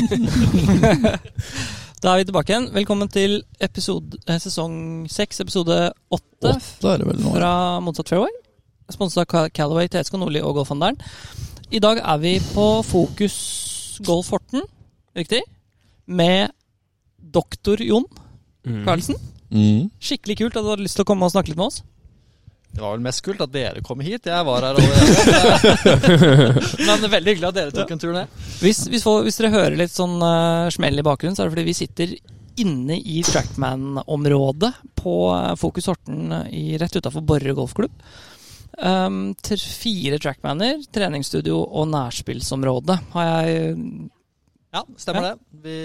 Da er vi tilbake igjen. Velkommen til episode, eh, sesong seks, episode åtte er fra Motsatt Fairway. Sponsa av Callaway, TSK Nordli og Golfhandelen. I dag er vi på Fokus Golf Horten, riktig? Med doktor Jon Karlsen. Mm. Skikkelig kult at du hadde lyst til å komme og snakke litt med oss. Det var vel mest kult at dere kom hit. Jeg var her allerede. Men veldig hyggelig at dere Tok en tur ned. Hvis, hvis, hvis dere hører litt sånn uh, smell i bakgrunnen, så er det fordi vi sitter inne i Trackman-området på eh, Fokus Horten eh, i, rett utafor Borre golfklubb. Um, til fire trackmaner, treningsstudio og nærspillsområde har jeg Ja, stemmer det. Vi,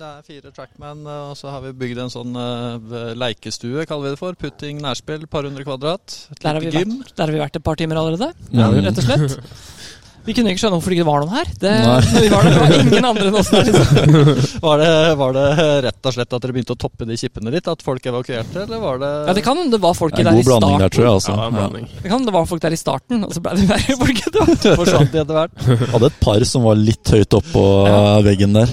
det er fire trackman, og så har vi bygd en sånn uh, leikestue, kaller vi det for. Putting nærspill, par hundre kvadrat. Et Der har, vi gym. vært, der har vi vært et par timer allerede, Ja. rett og slett. Vi kunne ikke skjønne hvorfor det ikke var noen her. Det, vi var der, det var ingen andre enn oss der. Liksom. Var det, var det rett og slett at dere begynte å toppe de kippene ditt? At folk evakuerte, eller var det Ja, det kan hende det var folk er der i starten. der, jeg. Altså. Ja. Det kan hende det var folk der i starten, og så ble det verre folk etter forsvant de etter hvert? Hadde et par som var litt høyt oppå Ja. veggen der.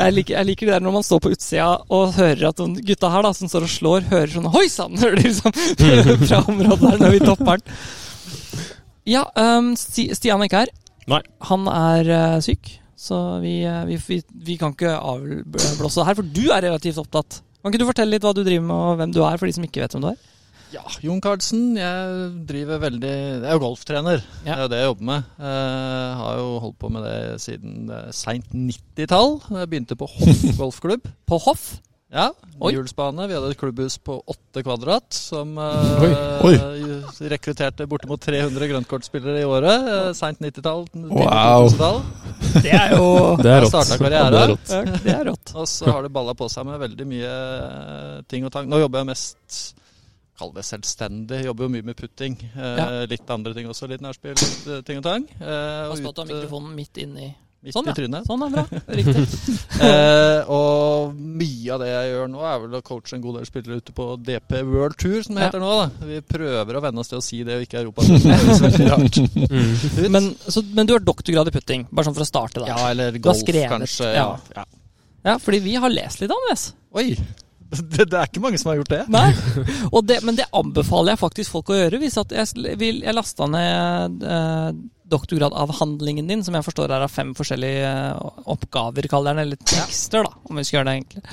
Jeg liker, jeg liker det der når man står på utsida og hører at noen gutta her da, som står og slår, hører sånn Hoi sann! Hører de liksom fra området der når vi topper den. Ja, um, Stian er ikke her. Nei. Han er uh, syk, så vi, eh, vi, vi, vi kan ikke avblåse det her. For du er relativt opptatt. Kan ikke du fortelle litt hva du driver med, og hvem du er, for de som ikke vet hvem du er? Ja, Jon Karlsen. Jeg driver veldig Jeg er jo golftrener. Ja. Det er jo det jeg jobber med. Jeg har jo holdt på med det siden seint 90-tall. da Jeg begynte på Hoff golfklubb. På Hoff? Ja, hjulsbane. Vi hadde et klubbhus på åtte kvadrat som uh, Oi. Oi. rekrutterte bortimot 300 grøntkortspillere i året. Uh, Seint 90-tall. tidlig Wow. 2000-tall. Det er jo Det er rått. Ja, det er rått. Ja, Det er rått. Og så har det balla på seg med veldig mye eh, ting og tang. Nå jobber jeg mest Kall det selvstendig. Jobber jo mye med putting. Eh, Ja. Litt andre ting også. Litt nærspill, litt eh, ting og tang. Eh, Pass på at du har mikrofonen midt inni midt Sånn, i ja. trynet. Sånn bra. Riktig. Eh, og mye av det jeg gjør nå, er vel å coache en god del spillere ute på DP World Tour, som det Ja. heter nå. da. Vi prøver å venne oss til å si det, og ikke Europa. Det høres veldig rart Mm. Men, så, men du har doktorgrad i putting, bare sånn for å starte da. ja, eller golf, kanskje. ja. Ja. Ja. Ja, fordi vi har lest litt, Andres. Oi! Det, det er ikke mange som har gjort det. Nei. Og det, men det anbefaler jeg faktisk folk å gjøre. Hvis at jeg, vil, jeg lasta ned eh, doktorgradavhandlingen din, som jeg forstår er av fem forskjellige eh, oppgaver, kaller den, eller tekster, da, om vi skal gjøre det enkelt.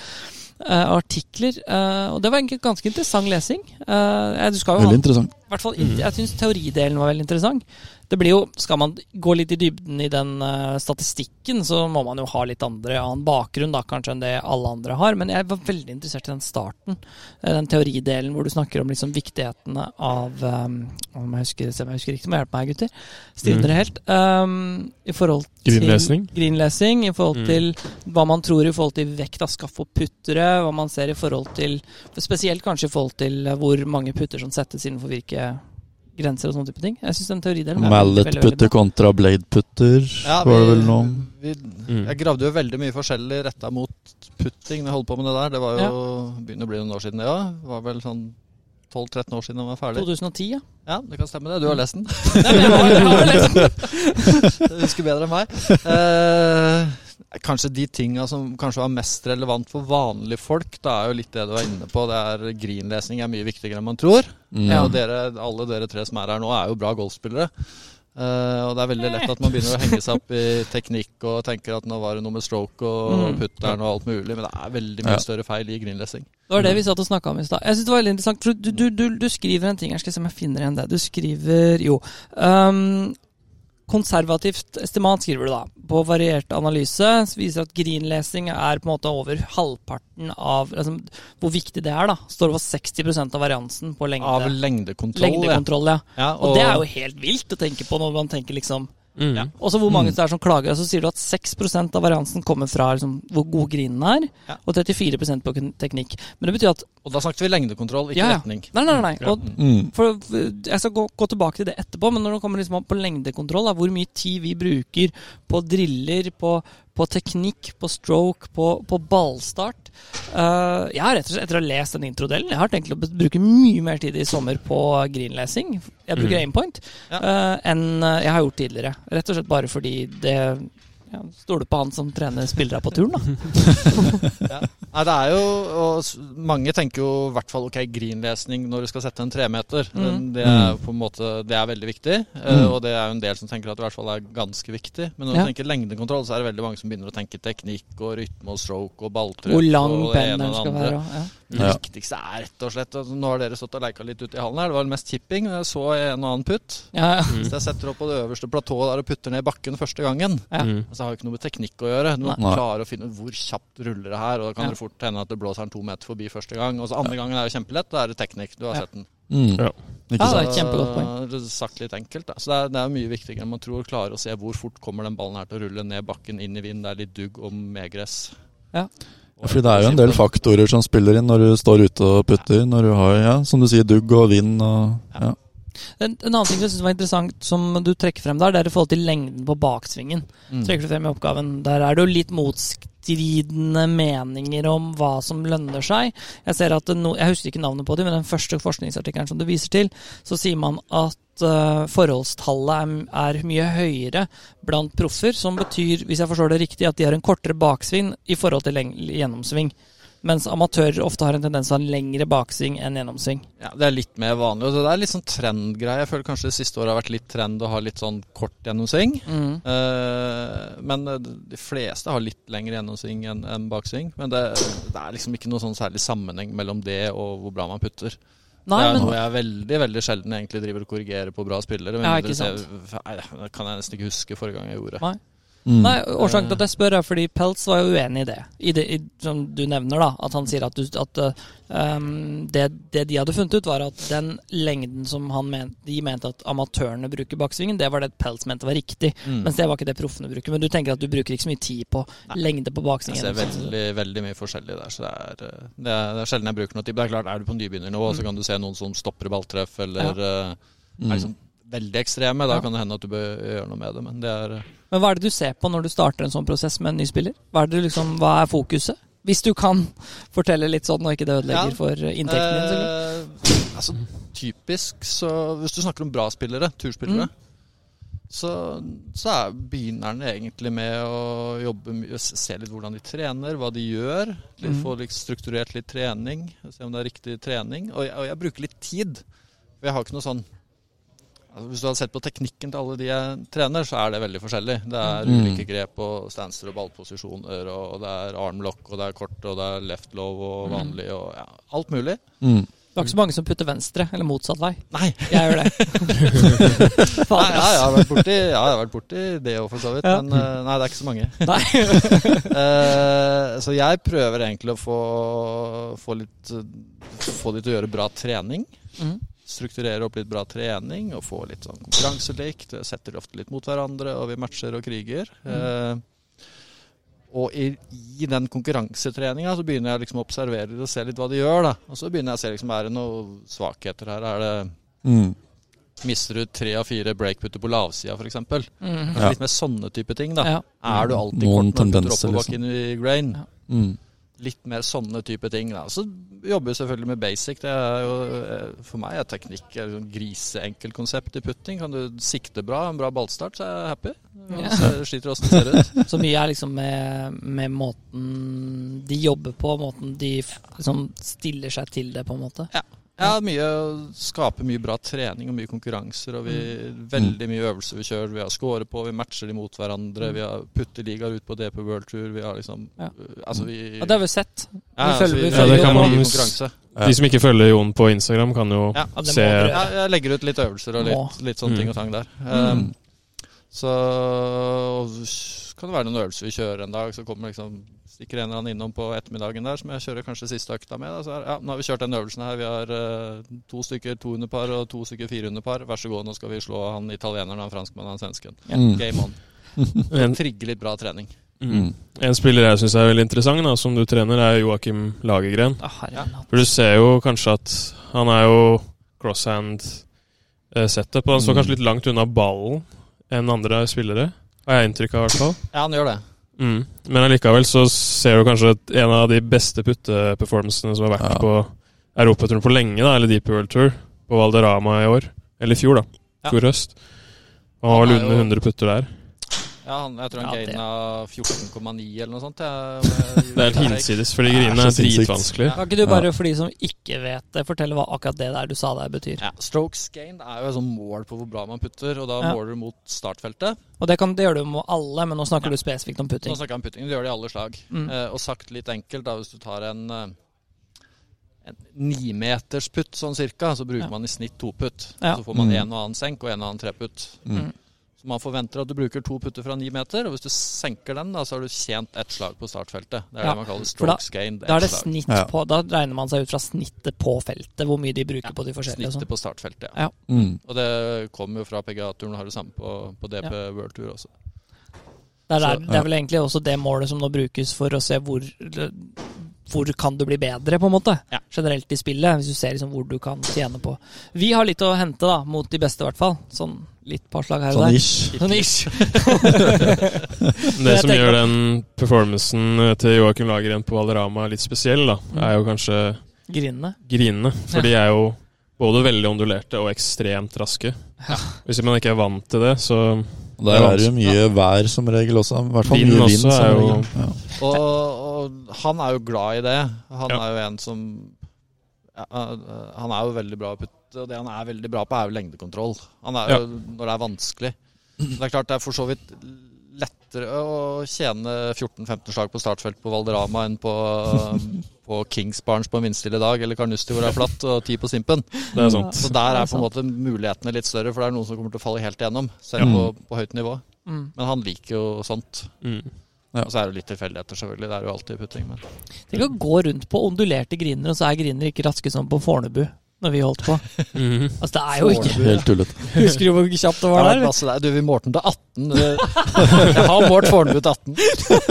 Uh, artikler. Uh, og det var egentlig ganske interessant lesing. Uh, jo ha Veldig interessant. I hvert fall, Jeg syns teoridelen var veldig interessant. Det blir jo, Skal man gå litt i dybden i den uh, statistikken, så må man jo ha litt andre, annen bakgrunn da, kanskje enn det alle andre har. Men jeg var veldig interessert i den starten. eh, Den teoridelen hvor du snakker om liksom viktighetene av um, Om jeg husker, se om jeg husker riktig, må hjelpe meg, gutter. Stille Mm. dere helt. Um, I forhold til Grinlesning. Grinlesning, I forhold Mm. til hva man tror i forhold til vekt av skaff og puttere. Hva man ser i forhold til Spesielt kanskje i forhold til hvor mange putter som settes innenfor hvilke grenser og sånne type ting. Jeg synes den teoridelen er Mallet-putter kontra blade-putter, Ja, var det vel noe vi, Mm. Jeg gravde jo veldig mye forskjellig retta mot putting når jeg holdt på med det der. Det var jo begynner å bli noen år siden, det ja. Det var vel sånn 12-13 år siden jeg var ferdig. 2010, ja. Ja, det kan stemme det. Du har lest den. Nei, men jeg har, jeg har lest den. Du husker bedre enn meg. Eh, kanskje de tinga som kanskje var mest relevant for vanlige folk, da er jo litt det du var inne på. Det er Greenlesing er mye viktigere enn man tror. Mm. Og dere, alle dere tre som er her nå, er jo bra golfspillere. Uh, og det er veldig lett at man begynner å henge seg opp i teknikk og tenker at nå var det noe med stroke og Mm. putteren og alt mulig, men det er veldig mye Ja. større feil i greenlesing. Det var det vi satt og snakka om i stad. Jeg synes det var veldig interessant. for Du, du, du, du skriver en ting her, skal jeg se om jeg finner igjen det. Du skriver jo um, Konservativt estimat skriver du da. På variert analyse viser at greenlesing er på en måte over halvparten av altså, Hvor viktig det er, da. Står over 60% av variansen på lengde. Av lengdekontroll. lengdekontroll, ja. Ja, Og, det er jo helt vilt å tenke på når man tenker liksom Mm. Ja. Også hvor mange Mm. det er som klager. Så sier du at 6% av variansen kommer fra liksom, hvor god grinen er, Ja. og 34% på teknikk. Men det betyr at Og da snakket vi lengdekontroll, ikke Ja, ja. retning. Nei, nei, nei. Og Mm. for, for, jeg skal gå, gå tilbake til det etterpå, men når det kommer liksom opp på lengdekontroll, da, hvor mye tid vi bruker på driller, på, på teknikk, på stroke, på, på ballstart Uh, Jeg har rett og slett, etter å ha lest den introdelen, jeg har tenkt å bruke mye mer tid i sommer på greenlesing. Jeg bruker Mm. aimpoint Ja. uh, enn eh, jeg har gjort tidligere. Rett og slett bare fordi det Ja, Stoler på han som trener spillere på turen, da. Nei, det er jo og Mange tenker jo i hvert fall ok, greenlesning når du skal sette en tremeter. Mm. Det er på en måte Det er veldig viktig. eh, Mm. Og det er jo en del som tenker at det i hvert fall er ganske viktig. Men når Ja. du tenker lengdekontroll, så er det veldig mange som begynner å tenke teknikk og rytme og stroke og balltrykk. Hvor lang det skal andre. være. Ja. Det viktigste er rett og slett altså, Nå har dere stått og leika litt ute i hallen her. Det var mest tipping. Jeg så en og annen putt. Ja, ja. Hvis jeg setter opp på det øverste platået der og putter ned bakken første gangen, Ja. Så har jo ikke noe med teknikk å gjøre. Du må Nei. klare å finne ut hvor kjapt ruller det her. Og da kan Ja. det fort hende at det blåser den to meter forbi første gang. Og så andre gangen er det kjempelett. Da er det teknikk. Du har Ja. sett den. Mm. Ja. Ikke Ja, det er et kjempegodt poeng. Så, Sagt litt enkelt. Da. Så det er, det er mye viktigere enn man tror. Klare å se hvor fort kommer den ballen her til å rulle ned bakken, inn i vind. Det er litt dugg og medgress. Ja. Fordi det er jo en del faktorer som spiller inn når du står ute og putter. Når du har, ja, som du sier, dugg og vind og ja. En, en annen ting jeg synes var interessant, som du trekker frem der, det er i forhold til lengden på baksvingen. Mm. trekker du frem i oppgaven. Der er det jo litt motstridende meninger om hva som lønner seg. Jeg ser at no, jeg husker ikke navnet på dem, men den første forskningsartikkelen som du viser til, så sier man at uh, forholdstallet er, er mye høyere blant proffer, som betyr, hvis jeg forstår det riktig, at de har en kortere baksving i forhold til gjennomsving. Mens amatører ofte har en tendens til å ha en lengre baksving enn gjennomsving. Ja, Det er litt mer vanlig. og Det er litt sånn trendgreie. Jeg føler kanskje det siste året har vært litt trend å ha litt sånn kort gjennomsving. Mm. Uh, men eh, de fleste har litt lengre gjennomsving enn en baksving. Men det, det er liksom ikke noe sånn særlig sammenheng mellom det og hvor bra man putter. Nei, det er men noe jeg veldig veldig sjelden egentlig driver og korrigerer på bra spillere. Men Ja, ikke sant. Nei, det kan jeg nesten ikke huske forrige gang jeg gjorde. Nei. Mm. Nei, Årsaken til at jeg spør, er fordi Peltz var jo uenig i det. I det i, som du nevner, da. At han sier at, du, at um, det, det de hadde funnet ut, var at den lengden som han men, de mente at amatørene bruker baksvingen, det var det Peltz mente var riktig. Mm. Mens det var ikke det proffene bruker. Men du tenker at du bruker ikke så mye tid på lengde på baksvingen? Jeg ser veldig, veldig mye forskjellig der. Så det er, eh, det er, det er sjelden jeg bruker noe tid. Det er klart, er du på nybegynnernivå, så kan du se noen som stopper balltreff, eller ja. Mm. er liksom veldig ekstreme. Da Ja. kan det hende at du bør gjøre noe med det. Men det er eh, Men hva er det du ser på når du starter en sånn prosess med en ny spiller? Hva er, det liksom, hva er fokuset? Hvis du kan fortelle litt sånn, og ikke det ødelegger Ja. for inntekten din. Eh, altså, typisk så Hvis du snakker om bra spillere, turspillere, Mm. så, så er begynnerne egentlig med å jobbe mye Se litt hvordan de trener, hva de gjør. Litt, Mm. Få litt strukturert litt trening, se om det er riktig trening. Og jeg, og jeg bruker litt tid. For jeg har ikke noe sånn altså Hvis du hadde sett på teknikken til alle de jeg trener, så er det veldig forskjellig. Det er Mm. ulike grep og stanser og ballposisjoner, og det er armlock, og det er kort, og det er left low og Mm. vanlig, og ja, alt mulig. Mm. Det er ikke så mange som putter venstre, eller motsatt vei. Nei, Jeg gjør det. Nei, ja, jeg har vært borti, ja, jeg har vært borti det òg, for så vidt. Ja. Men eh, nei, det er ikke så mange. Nei. Eh, så jeg prøver egentlig å få, få, litt, få de til å gjøre bra trening. Mhm. Strukturere opp litt bra trening og få litt sånn konkurranselikt. Setter de ofte litt mot hverandre, og vi matcher og kriger. Eh, og i, i den konkurransetreninga så begynner jeg liksom å observere og se litt hva de gjør. da. Og så begynner jeg å se liksom, er det noen svakheter her. Er det Mm. Mister du tre av fire breakputter på lavsida, f.eks.? Mm. Ja. Litt mer sånne type ting. da Ja. Er du alltid Noen kort når du putter tendenser, oppoverbakken i grain? Ja. Mm. Litt mer sånne type ting. da Så jobber vi selvfølgelig med basic. Det er jo, eh, For meg er teknikk et sånn griseenkelt konsept i putting. Kan du sikte bra, en bra ballstart, så er jeg happy. Ja. Så Sliter åssen det ser ut. Så mye er liksom med, med måten de jobber på, måten de f- liksom stiller seg til det, på en måte. Ja, mye skaper mye bra trening og mye konkurranser. Og vi veldig mye øvelser vi kjører. Vi har score på, vi matcher de mot hverandre. Vi har putteligaer ut på DP World Tour. Vi har liksom Ja. uh, Altså, vi Ja, det har vi sett. Ja, vi altså, følger- vi følger Ja, det kan man-. De som ikke følger Jon på Instagram, kan jo Ja, Ja, se Ja, jeg legger ut litt øvelser og litt, litt sånne Mm. ting og tang der. Mm. Um, så så kan det være noen øvelser vi kjører en dag, så kommer liksom stikker en eller annen innom på ettermiddagen der, som jeg kjører kanskje siste økta med. Da, så er, ja, nå har vi kjørt den øvelsen her. Vi har eh, to stykker 200-par og to stykker 400-par. Vær så god, nå skal vi slå han italieneren, han franskmannen, han svensken. Ja. Mm. Game on. Trigger Trigge litt bra trening. mm. en spiller jeg syns er veldig interessant, da, som du trener, er Joakim Lagergren. Ah, For du ser jo kanskje at han er jo crosshand-setup, på han står Mm. kanskje litt langt unna ballen enn andre spillere. Har jeg inntrykk av, i hvert fall. Ja, han gjør det. Mm. Men allikevel så ser du kanskje at en av de beste putteperformancene som har vært Ja. på Europaturen på lenge, da, eller Deep World Tour, på Valderama i år. Eller i fjor, da. Ja. Fjor høst. Han var vel er under 100 putter der. Ja, han, jeg tror han Ja, gaina 14,9 eller noe sånt. Jeg, Det er hinsides, for de Det er grinene er sinnssykt. Ja. Kan ikke du bare, for de som ikke vet det, fortelle hva akkurat det der du sa der betyr? Ja, strokes gain er jo et sånt mål på hvor bra man putter, og da Ja. måler du mot startfeltet. Og det, kan, det gjør du med alle, men nå snakker Ja. du spesifikt om putting. Nå snakker jeg om putting, du gjør det i alle slag. Mm. Eh, og sagt litt enkelt, da, hvis du tar en eh, en nimeters putt sånn cirka, så bruker Ja. man i snitt to putt. Ja. Så får man Mm. en og annen senk og en og annen treputt. Mm. Så man forventer at du bruker to putter fra ni meter, og hvis du senker den, da, så har du tjent ett slag på startfeltet. Det er Ja, det man kaller strokes da- gained. Da er det slag. snitt på Da regner man seg ut fra snittet på feltet, hvor mye de bruker på de forskjellige. Snittet sånn. på startfeltet, ja. Ja. Mm. Og det kommer jo fra PGA-turen, har det samme på, på DP Ja. World Tour også. Det er, det er vel egentlig også det målet som nå brukes for å se hvor hvor kan du bli bedre, på en måte. Ja. Generelt i spillet, hvis du ser liksom hvor du kan tjene på. Vi har litt å hente, da, mot de beste, i hvert fall. Sånn litt par slag her og Sånn der. Sånn ish. Det som gjør den performancen eh, til Joakim Lagergren på Valderama litt spesiell, da, Mm. er jo kanskje Grinene. grinene. For de er jo både veldig ondulerte og ekstremt raske. Ja. Hvis man ikke er vant til det, så Der er det jo mye vær som regel også. I hvert fall Vind mye også vind. Som er jo- Ja. Og, og han er jo glad i det. Han Ja. er jo en som ja, uh, Han er jo veldig bra på putte, og det han er veldig bra på, er jo lengdekontroll. Han er jo når det er vanskelig. Det er klart det er for så vidt lettere å tjene 14-15 slag på startfelt på Valderama enn på, på Kings Barnes på en vindstille dag, eller Carnusti hvor det er flatt, og 10 på Simpen. det er sant. Så der er på en måte mulighetene litt større, for det er noen som kommer til å falle helt igjennom, selv Ja. på, på høyt nivå. Mm. Men han liker jo sånt. Mm. Ja. Og så er det litt tilfeldigheter, selvfølgelig. Det er jo alltid putting. Men. Tenk å gå rundt på ondulerte griner, og så er griner ikke raske som på Fornebu. Når vi holdt på. Mhm. Altså, det er jo ikke Helt tullete. Husker du hvor kjapt det var der? masse der. Du, vi målte den til 18. Jeg har målt Fornebu til 18.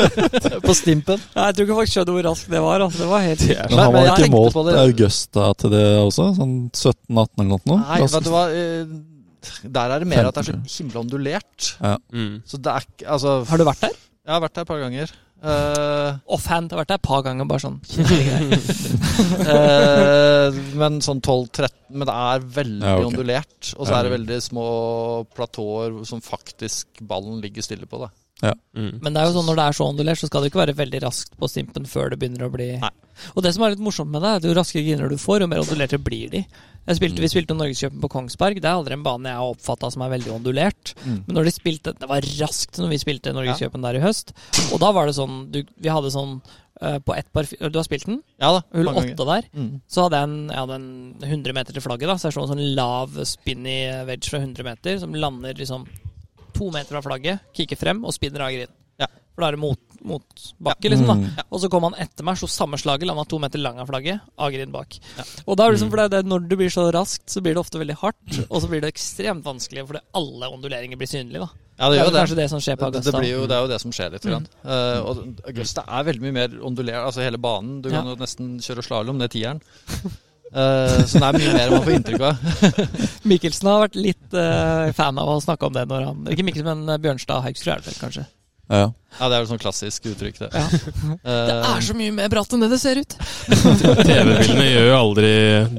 På Stimpen. Nei, jeg tror ikke folk skjønner hvor raskt det var. Altså. Det var helt Men har var ikke målt. Augusta til det også? Sånn 17-18 eller noe? Nei, vet du hva. eh, Der er det mer at det er så himla ondulert. Mm. Så det er ikke Altså, Har du vært der? Jeg har vært der et par ganger. Uh, Offhand. Har vært der et par ganger, bare sånn. uh, men sånn 12-13 Men det er veldig Ja, okay. ondulert. Og så er det veldig små platåer som faktisk ballen ligger stille på. Da. Mm. Men det er jo sånn når det er så ondulert, så skal det ikke være veldig raskt på stimpen før det begynner å bli Nei. Og det som er litt morsomt med det, er at jo raskere griner du får, jo mer ondulerte blir de. Jeg spilte, Vi spilte Norgescupen på Kongsberg. Det er aldri en bane jeg har oppfatta som er veldig ondulert. Men når de spilte Det var raskt når vi spilte Norgescupen der i høst. Og da var det sånn du, Vi hadde sånn uh, på ett par Du har spilt den? Ja da. Hull åtte der. Mm. Så hadde jeg en, jeg hadde en 100 meter til flagget. da Så jeg så en sånn lav spinny wedge fra 100 meter som lander liksom to meter fra flagget, kikker frem og spinner av green. Ja. For da er det mot, motbakke, liksom. da Mm. Og så kom han etter meg, så samme slaget, landa to meter lang av flagget, av green bak. Ja. Og da er det liksom, for det, det, Når det blir så raskt, så blir det ofte veldig hardt, og så blir det ekstremt vanskelig fordi alle onduleringer blir synlige. da Ja, Det det er jo vel det. det som skjer på Augusta. det, blir jo, det er jo det som skjer litt. Mm. Uh, og Augusta er veldig mye mer ondulert, altså hele banen. Du kan Ja. jo nesten kjøre slalåm ned tieren. Eh, så det er mye mer man får inntrykk av. Mikkelsen har vært litt uh, fan av å snakke om det når han Ikke Mikkelsen, men eh, Bjørnstad Haugsrud er kanskje. Ja. Ja, det er vel sånn klassisk uttrykk, det. Ja. Uh, Det er så mye mer bratt enn det det ser ut! TV-bildene gjør jo aldri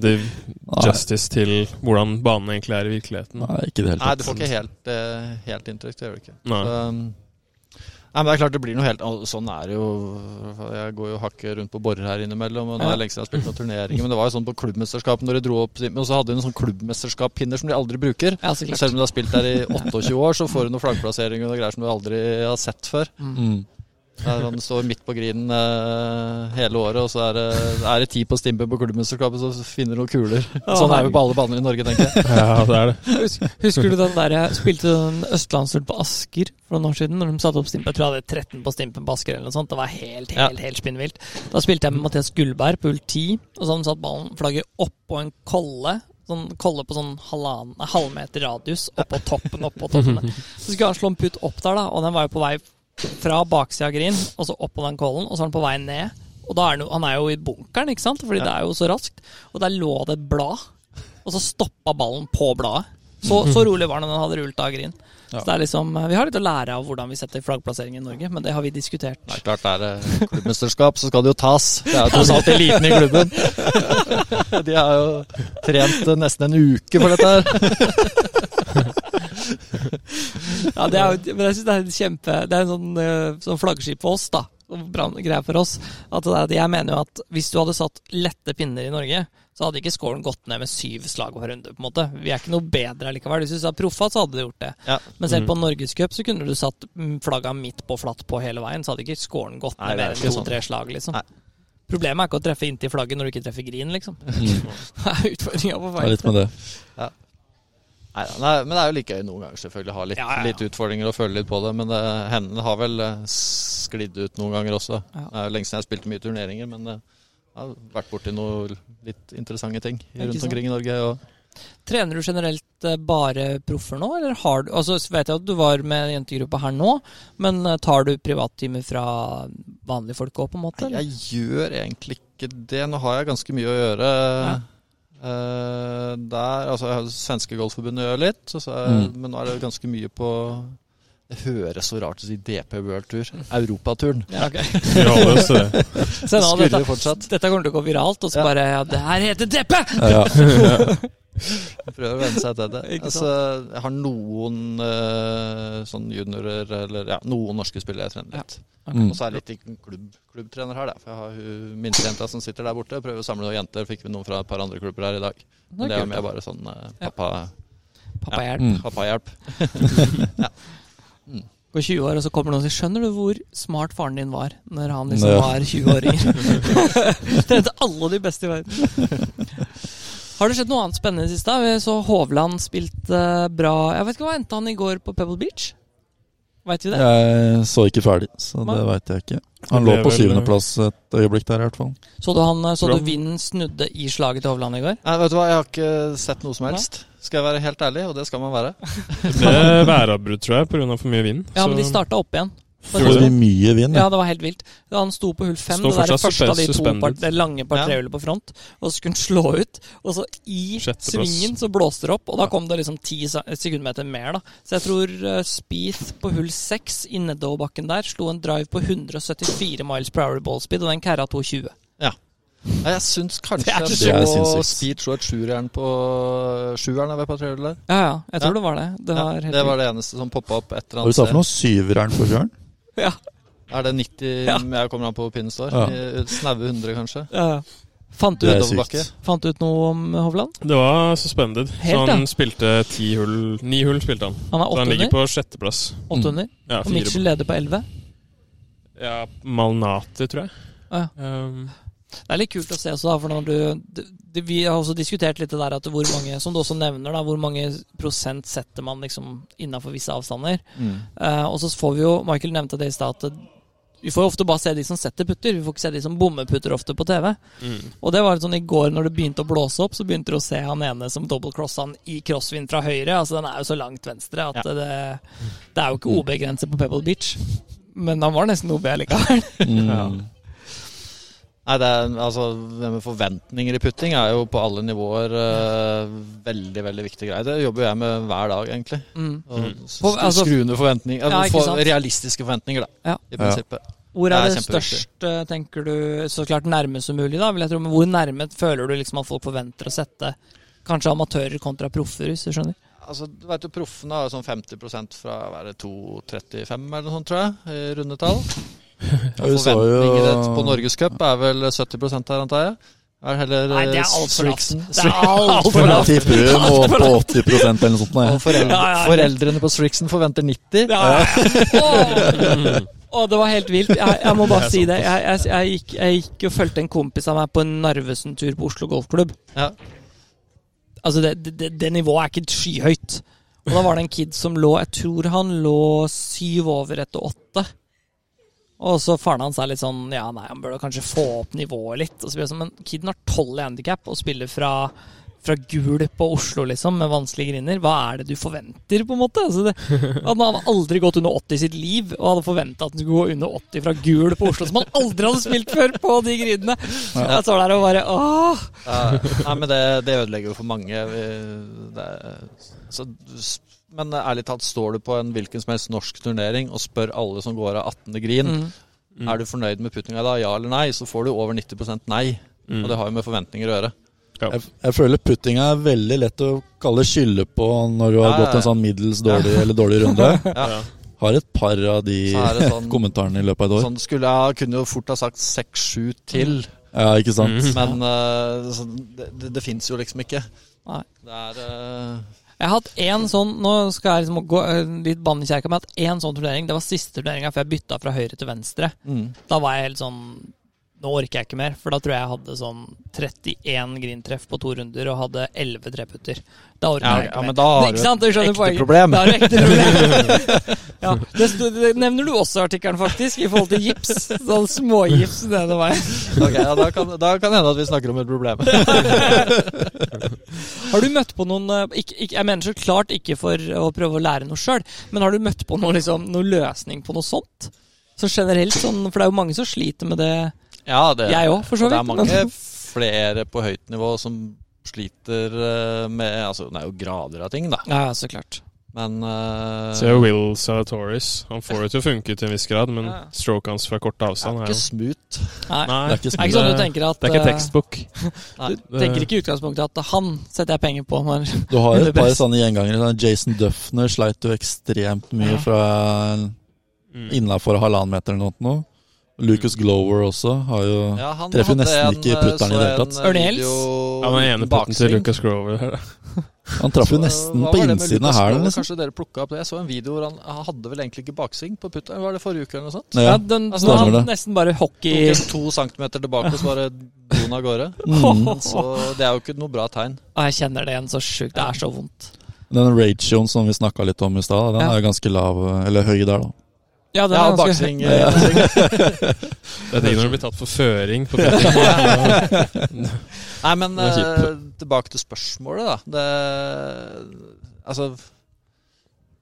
det Nei. justice til hvordan banen egentlig er i virkeligheten. Nei, ikke det helt Nei, du får ikke helt, helt inntrykk. Det gjør du ikke. Nei. Så, um, nei, men det er klart det blir noe helt Sånn er det jo. Jeg går jo hakket rundt på borer her innimellom. Og nå er det lenge siden jeg har spilt noen turneringer. Men det var jo sånn på klubbmesterskapet når de dro opp Og så hadde de en sånn klubbmesterskap-pinner som de aldri bruker. Ja, så klart. selv om du har spilt der i 28 år, så får du noen flaggplasseringer og noe greier som du aldri har sett før. Mm. Det er sånn, står midt på grinen eh, hele året, og så er det, er det ti på stimpe på klubbmesterskapet, så finner du noen kuler. Sånn er vi på alle baner i Norge, tenker jeg. Ja, det er det. Husker, husker du den der jeg spilte den østlandshull på Asker for noen år siden? Når de satte opp stimpen Jeg tror jeg hadde 13 på stimpen på Asker eller noe sånt. Det var helt, Ja. helt, helt spinnvilt. Da spilte jeg med Mathias Gullberg på hull 10, og så hadde han satt ballen, flagget oppå en kolle. Sånn kolle på sånn halvannen, halvmeter radius oppå toppen. Oppå toppen. Så skulle han slå en putt opp der, da, og den var jo på vei fra baksida av green, og så opp på den kollen, og så er han på vei ned. Og da er han, jo, han er jo i bunkeren, ikke sant? Fordi Ja. det er jo så raskt. Og der lå det et blad, og så stoppa ballen på bladet. Så, så rolig var den den hadde rullet av green. Ja. Så det er liksom, Vi har litt å lære av hvordan vi setter flaggplassering i Norge, men det har vi diskutert. Det er klart, det er det klubbmesterskap, så skal det jo tas. Det er jo tross alt eliten i klubben. De har jo trent nesten en uke for dette her. Ja, det er men jeg synes det er en kjempe Det er en sånn, eh, sånn flaggskip for oss, da. Bra greie for oss. At det er, jeg mener jo at hvis du hadde satt lette pinner i Norge, så hadde ikke scoren gått ned med syv slag per runde. på en måte. Vi er ikke noe bedre likevel. Hvis du sa proffa, så hadde det gjort det. Ja. Men selv på Norgescup så kunne du satt mm, flagga midt på flatt på hele veien, så hadde ikke scoren gått ned med mer enn sånn. to-tre slag, liksom. Nei. Problemet er ikke å treffe inntil flagget når du ikke treffer green, liksom. Mm. Det er utfordringa på Det er litt med det. Nei, nei, men det er jo like gøy noen ganger selvfølgelig å ha litt, Ja, ja, litt utfordringer og føle litt på det. Men det, hendene har vel eh, sklidd ut noen ganger også. Ja. Det er jo lenge siden jeg spilte mye turneringer, men eh, jeg har vært borti noen litt interessante ting rundt omkring i Norge. Og Trener du generelt eh, bare proffer nå, eller har du Altså vet jeg at du var med jentegruppa her nå, men tar du privattimer fra vanlige folk òg, på en måte? Eller? jeg gjør egentlig ikke det. Nå har jeg ganske mye å gjøre. Ja. Eh, der, altså jeg har Svenske Golfforbundet gjør litt, så, så, Mm. men nå er det ganske mye på Det høres så rart å si DP World Tour. Europaturen. Ja, ok. Vi holder oss til det. Se nå, Skurrer fortsatt. dette kommer til å gå viralt, og så Ja. bare Ja, det her heter DP! Ja, ja. Prøver å venne seg til det. Altså, jeg har noen uh, sånn juniorer, eller ja, noen norske spillere jeg trener litt. Mm. Og så er jeg litt klubb, klubbtrener her, da. For jeg har hun minstejenta som sitter der borte. Prøver å samle noen jenter. Fikk vi noen fra et par andre klubber her i dag. Men det er jo mer bare sånn uh, Ja. pappa, Pappahjelp. Mm. pappahjelp. Går 20 år, og så kommer noen og sier 'Skjønner du hvor smart faren din var når han liksom Ja. var 20-åringer?' Trente alle de beste i verden. Har det skjedd noe annet spennende i det siste? Vi så Hovland spilte bra Jeg vet ikke hva endte han i går på Pebble Beach? Veit vi det? Jeg så ikke ferdig, så det veit jeg ikke. Han lå på syvendeplass et øyeblikk der, i hvert fall. Så du, han, så du vinden snudde i slaget til Hovland i går? Nei, vet du hva, jeg har ikke sett noe som helst. Skal jeg være helt ærlig, og det skal man være. Det ble væravbrudd, tror jeg, pga. for mye vind. Ja, men de Så- starta opp igjen. Det var mye vind, Ja, ja. det var helt vilt. Han sto på hull fem, det der første av de to part, det lange par Ja. på front. Og så skulle han slå ut, og så i svingen så blåste det opp, og da kom det liksom ti sekundmeter mer, da. Så jeg tror uh, Speeth på hull seks i nedoverbakken der slo en drive på 174 miles per hour ball speed, og den kæra 220. Nei, jeg syns kanskje Det er jeg så- sinnssykt. Speed slo et sjueren på sjueren ved patruljen der. Ja, ja, jeg tror Ja. det var det. Det Ja, var helt det var det eneste som poppa opp et eller Hva du annet sa for noe? Syveren på fjøren? Ja, Er det 90 Ja. jeg kommer an på hvor pinnen står? Ja. Snaue 100, kanskje? ja. Fant du, fant du ut noe om Hovland? Det var suspended. Helt, så han ja. spilte ti hull Ni hull spilte han. Han er Så han ligger 800. på sjetteplass. 800. Ja, Og Mitchell leder på 11. Ja, Malnati, tror jeg. Ja. Um, Det er litt kult å se også, da, for når du det, det, Vi har også diskutert litt det der at hvor mange, som du også nevner, da, hvor mange prosent setter man liksom innafor visse avstander. Eh, og så får vi jo Michael nevnte det i stad, at vi får jo ofte bare se de som setter putter. Vi får ikke se de som bommer putter ofte på TV. mm. Og det var sånn i går når det begynte å blåse opp, så begynte du å se han ene som double-crossa han i crosswind fra høyre. Altså Den er jo så langt venstre at Ja. det, det er jo ikke OB-grense på Pebble Beach. Men han var nesten OB likevel. Mm. Nei, det, er, altså, det med forventninger i putting er jo på alle nivåer uh, veldig veldig viktig greie. Det jobber jeg med hver dag, egentlig. Mm. Og Mm. altså- skru ned forventninger. Ja, for, realistiske forventninger, da. Ja. I prinsippet. Hvor er det, det største, størst, eh, tenker du, så klart nærmest som mulig, da, vil jeg tro. Men hvor nærme føler du liksom at folk forventer å sette kanskje amatører kontra proffer, hvis du skjønner? Altså, du vet jo Proffene har sånn 50% fra å være 2,35 eller noe sånt, tror jeg, i runde forventninger jo på Norgescup er vel 70 her, antar jeg. Er heller Nei, det er altfor lavt. Det er altfor lavt. tipper vi må på 80% eller noe sånt. Og foreldre, Ja, ja, ja. foreldrene på Strixen forventer 90. Ja. Åh. oh, det var helt vilt. Jeg, jeg må bare Det si det. Jeg, jeg, jeg, gikk, jeg gikk og fulgte en kompis av meg på en Narvesen-tur på Oslo Golfklubb. Ja. Altså, det, det, det, det nivået er ikke skyhøyt. Og da var det en kid som lå Jeg tror han lå syv over etter åtte. Og så faren hans er litt sånn Ja, nei, han burde kanskje få opp nivået litt. Og så blir det sånn, Men kiden har tolv i handikap og spiller fra fra gul på Oslo, liksom, med vanskelige grinder. Hva er det du forventer, på en måte? Altså det, han hadde aldri gått under 80 i sitt liv, og hadde forventa at han skulle gå under 80 fra gul på Oslo, som han aldri hadde spilt før på de grindene. Jeg står der og bare åh! Ja, nei, men det, det ødelegger jo for mange. Vi- Det, så, men ærlig talt, står du på en hvilken som helst norsk turnering og spør alle som går av 18. grin Mm. Mm. er du fornøyd med puttinga da, ja eller nei, så får du over 90 nei. Mm. Og det har jo med forventninger å gjøre. Jeg, jeg føler puttinga er veldig lett å kalle skylde på når du har Ja, ja, gått en sånn middels dårlig eller dårlig runde. Ja. Har et par av de sånn, kommentarene i løpet av et år. sånn skulle jeg kunne jo fort ha sagt 6-7 til, Ja, ikke sant? Men uh, det, det, det fins jo liksom ikke. Nei. Det er eh, Jeg har hatt én sånn Nå skal jeg liksom gå eh, litt bann i kjerka, men jeg har hatt én sånn turnering. Det var siste turneringa før jeg bytta fra høyre til venstre. mm. Da var jeg helt sånn Nå orker jeg ikke mer, for da tror jeg jeg hadde sånn 31 grintreff på to runder og hadde 11 treputter. Da orker Ja, jeg ikke ja, mer. men da har du et ekte poenget. problem. Da har du ekte problem. ja, det, det nevner du også i artikkelen, faktisk, i forhold til gips. Sånn smågips nede veien. Ok, ja, da, kan, da kan det hende at vi snakker om et problem. Har du møtt på noen eh, ikke, ikke, Jeg mener så klart ikke for å prøve å lære noe sjøl, men har du møtt på noen, liksom, noen løsning på noe sånt? Så generelt sånn, For det er jo mange som sliter med det. Ja, det, Jeg òg, for så vidt. det er mange flere på høyt nivå som sliter eh, med Altså, det er jo grader av ting, da. Ja, så klart. Men uh, Se Will Salatoris. Han får det til å funke til en viss grad, men Ja. stroke hans fra kort avstand er er ikke jo smooth. Nei. Nei, Det er ikke Det er ikke sånn du tenker at det er ikke eh, tekstbok. Du tenker ikke i utgangspunktet at han setter jeg penger på. Når, Du har jo et par sånne gjengangere. sånn Jason Duffner sleit jo ekstremt mye Ja. fra Mm. innafor halvannen meter eller noe. Lucas Glover også har jo Ja, han Treffer hadde nesten en, ikke eh, putteren i det hele tatt. en, Ja, den Han ene putten til. Lucas Glover her. Han traff jo nesten på innsiden av hælen. Liksom. Kanskje dere plukket opp det? Jeg så en video hvor han, han hadde vel egentlig ikke baksving på putteren. Var det forrige uke eller noe sånt? ja, den, Altså, er han det. nesten bare hockey Tok to centimeter tilbake, og så bare don av gårde. Mm. Så det er jo ikke noe bra tegn. Jeg kjenner det igjen så sjukt. Det er så vondt. Den ratioen som vi snakka litt om i stad, den Ja. er jo ganske lav, eller høy der, da. Ja, det Ja, er ganske- baksving. Ja. eh. Det er digg når du blir tatt for føring på. Nei, men eh, tilbake til spørsmålet, da. Det, altså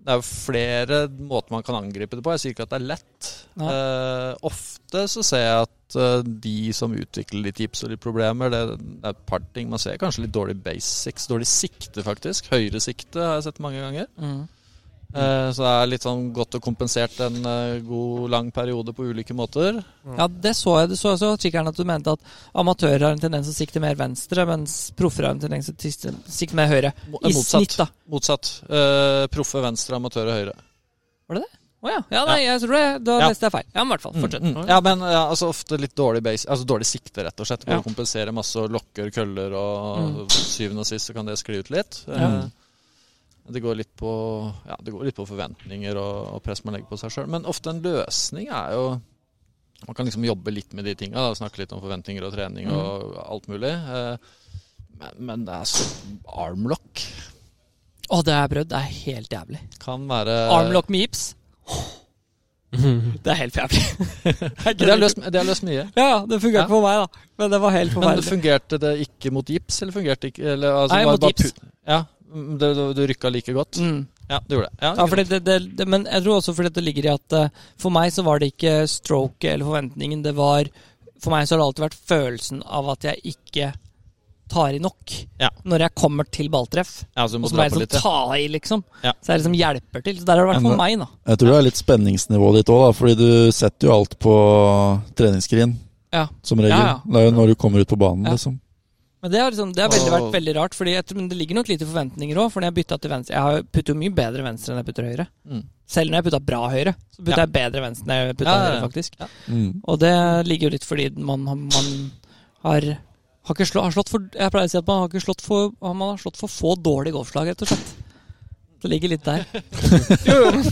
Det er jo flere måter man kan angripe det på. Jeg sier ikke at det er lett. Ja. Uh, ofte så ser jeg at uh, de som utvikler litt tips og litt problemer, det, det er et par ting. Man ser kanskje litt dårlig basics. Dårlig sikte, faktisk. Høyre sikte har jeg sett mange ganger. Mm. Eh, så det er litt sånn godt og kompensert en eh, god, lang periode på ulike måter. Ja, det så jeg. Det så jeg også kikkeren at du mente at amatører har en tendens til å sikte mer venstre, mens proffer har en tendens til å sikte mer høyre. I motsatt. snitt, da. Motsatt. Uh, proffe venstre, amatører høyre. Å ja. ja. Nei, jeg tror det. Da Ja. leste jeg feil. Ja, men i hvert fall. Fortsett. Mm, mm. Ja, men ja, altså ofte litt dårlig base Altså dårlig sikte, rett og slett. Hvor Ja. du kompenserer masse og lokker køller, og Mm. syvende og sist så kan det skli ut litt. Ja. Eh, Det går litt på Ja, det går litt på forventninger og, og press man legger på seg sjøl. Men ofte en løsning er jo Man kan liksom jobbe litt med de tinga. Snakke litt om forventninger og trening Mm. og alt mulig. Eh, Men, men det er så Armlock Å, det har jeg prøvd. Det er helt jævlig. kan være Armlock med gips. Det er helt jævlig. Det har løst, løst mye. Ja, ja, det fungerte Ja. for meg, da. Men det var helt forferdelig. Men fungerte det ikke mot gips, eller fungerte ikke eller, altså, Nei, var mot gips. Ja, det, du, du rykka like godt? Mm. Ja, du gjorde det. Ja, Ja, fordi det, det, det, men jeg tror også fordi det ligger i at eh, for meg så var det ikke stroke eller forventningen. Det var For meg så har det alltid vært følelsen av at jeg ikke tar i nok Ja. når jeg kommer til balltreff. ja, så du Og så må jeg liksom ta i, liksom. Ja. Så jeg liksom hjelper til. Så der har det vært for meg, da. Jeg tror det er litt spenningsnivået ditt òg, fordi du setter jo alt på treningsskrin. Ja. Som regel. Ja, ja. Det er jo når du kommer ut på banen, Ja. liksom. Men det har, liksom, det har veldig, vært veldig rart. Fordi jeg men det ligger nok litt i forventninger òg. For når jeg bytta til venstre Jeg har- putter jo mye bedre venstre enn jeg putter høyre. Mm. Selv når jeg putta bra høyre, så putter Ja. jeg bedre venstre enn jeg putta Ja, ja, ja. høyre, faktisk. Mm. Og det ligger jo litt fordi man, man har, har ikke slå, har slått for Jeg pleier å si at man har ikke slått for Man har slått for få dårlige golfslag, rett og slett. Det ligger litt der. jo, jo,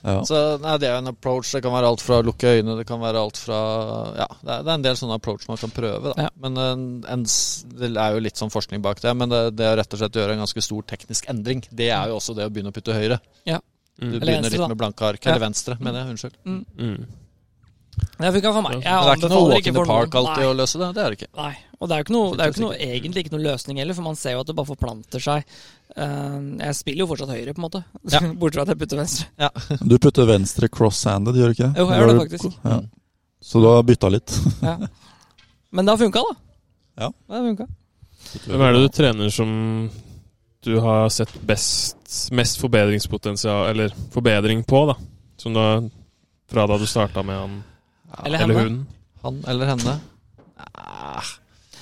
Ja. Så nei, det er jo en approach. Det kan være alt fra å lukke øynene, det kan være alt fra Ja, det er, det er en del sånne approach man kan prøve, da. Ja. Men en, en, det er jo litt sånn forskning bak det. Men det, det å rett og slett gjøre en ganske stor teknisk endring, det er jo også det å begynne å putte høyre. Du Mm. Eller begynner venstre, litt da. med blanke ark. Ja. Eller venstre, mener jeg. Unnskyld. Mm. det funka for meg. Jeg det er ikke noe walk in the park alltid alltid å løse det. Det er det ikke. Nei. Og det er jo ikke noe, det er jo ikke noe, egentlig ikke noe løsning heller, for man ser jo at det bare forplanter seg. Eh, jeg spiller jo fortsatt høyre, på en måte. Ja. Bortsett fra at jeg putter venstre. Du putter venstre cross-handed, gjør du ikke? Jo, jeg gjør det faktisk. Ja. Så du har bytta litt? Ja. Men det har funka, da. Ja. Det har funka. Hvem er det du trener som du har sett best, mest forbedringspotensial, eller forbedring på, da? Som du fra da du starta med han, Eller eller hun? Han eller henne? Ah,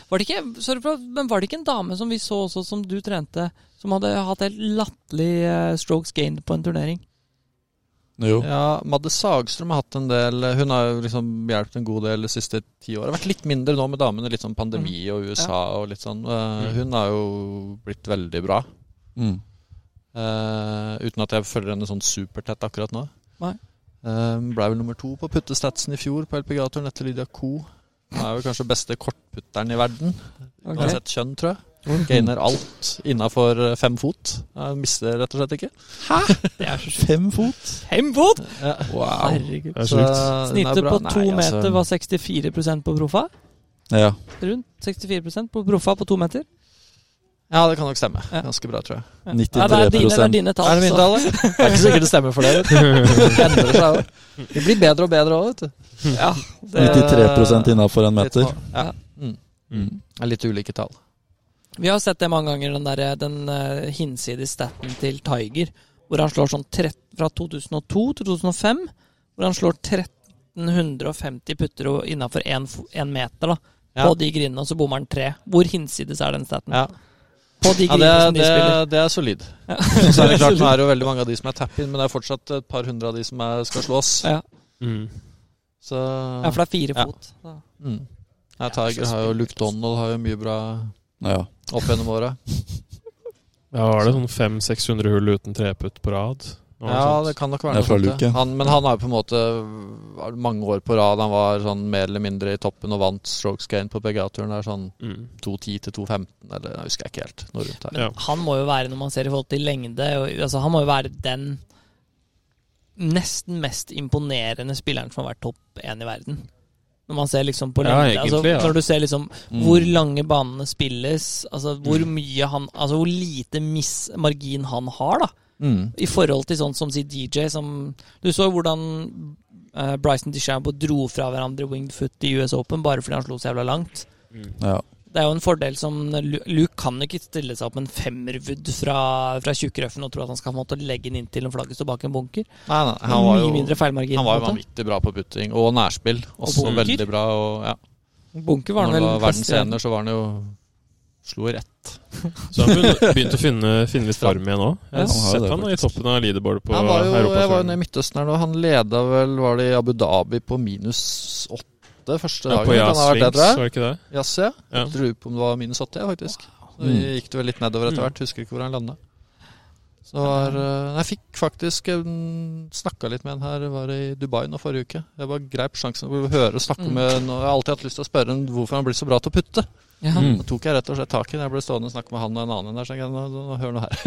Var det ikke sorry for, men var det ikke en dame som vi så også, som du trente, som hadde hatt helt latterlig eh, strokes gained på en turnering? Jo. Ja, Madde Sagstrøm har hatt en del Hun har liksom hjulpet en god del de siste ti åra. Vært litt mindre nå med damene, litt sånn pandemi og USA og litt sånn. Eh, Mm. Hun har jo blitt veldig bra. Mm. Uh, uten at jeg følger henne sånn supertett akkurat nå. Nei. Uh, Blei vel nummer to på puttestatsen i fjor på LPGA-turen etter Lydia Ko. Hun er jo kanskje beste kortputteren i verden. Okay. Uansett kjønn, tror jeg. Gainer alt innafor fem fot. Jeg mister rett og slett ikke. Det er så Fem fot? Fem fot! Ja. Herregud. Det er sjukt. Snittet på to Nei, altså, meter var 64% på proffa. Ja. Rundt 64% på proffa på to meter. Ja, det kan nok stemme. Ganske bra, tror jeg. 93 Ja, det er dine, det er dine tall. Er det mine tall? Det er ikke sikkert det stemmer for det. Det endrer seg òg. Det blir bedre og bedre òg, vet du. Ja, det, 93 innafor en meter. Ja. Mm. Mm. Er litt ulike tall. vi har sett det mange ganger, den, der, den uh, hinsides staten til Tiger, hvor han slår sånn 13, fra 2002 til 2005, hvor han slår 1350 putter innafor én meter, da. Ja. På de grinene, og så bommer han tre. Hvor hinsides er den staten? Ja, På de ja det, som de det, spiller. det er solid. Ja. Så er det klart, nå er det jo veldig mange av de som er tap-in, men det er fortsatt et par hundre av de som er, skal slås. Ja. Mm. Så ja, for det er fire Ja. fot. Så. mm. ja, Tiger har jo Luke Donald har jo mye bra Ja. opp gjennom åra. Ja, var det sånn 500-600 hull uten treputt på rad? Ja, sånt. det kan nok være noe sånt. Han, men han har jo på en måte mange år på rad. Han var sånn mer eller mindre i toppen og vant strokes gain på PGA-turen. Sånn Mm. 2.10 til 2.15, eller jeg husker jeg ikke helt. Noe rundt her. Ja. Han må jo være, når man ser i forhold til lengde og, altså, Han må jo være den nesten mest imponerende spilleren som har vært topp én i verden. Når man ser liksom på Ja, lengde altså, egentlig, ja. Når du ser liksom Mm. hvor lange banene spilles, altså hvor Mm. mye han Altså hvor lite miss margin han har, da. Mm. I forhold til sånn som si DJ, som Du så hvordan uh, Bryson DeChambeau dro fra hverandre winged foot i US Open bare fordi han slo så jævla langt. Mm. ja. Det er jo en fordel som Luke kan ikke stille seg opp med en femmerwood fra, fra tjukkrøffen og tro at han skal måtte legge den inntil en flagget står bak en bunker. Nei, nei, han var Mye jo mindre. Han var jo en vanvittig bra på putting og nærspill. Også og veldig bra. Og, ja. Bunker var Når han det var best verdens verden. ener, så var han jo Slo i rett. Så han begynte, begynte å finne, finne litt form igjen òg. Jeg har sett det, han i toppen av leaderboardet på Han var jo, jeg var jo nede i Midtøsten her nå. Han leda vel Var det i Abu Dhabi på minus åtte første Ja, dagen? på Jazz var det ikke det? Jazz, ja. Ja. Jeg Lurer på om det var minus 80, faktisk. Så gikk det vel litt nedover etter Mm. hvert. Husker ikke hvor han landa. Så var, eh, Jeg fikk faktisk snakka litt med en her, var i Dubai nå forrige uke. Jeg bare greip sjansen å høre og snakke Mm. med en, og Jeg har alltid hatt lyst til å spørre en hvorfor han blir så bra til å putte. Ja. Mm. Da tok jeg rett og slett tak i den. Jeg ble stående og snakke med han og en annen der. Så jeg, nå, nå, hør nå her.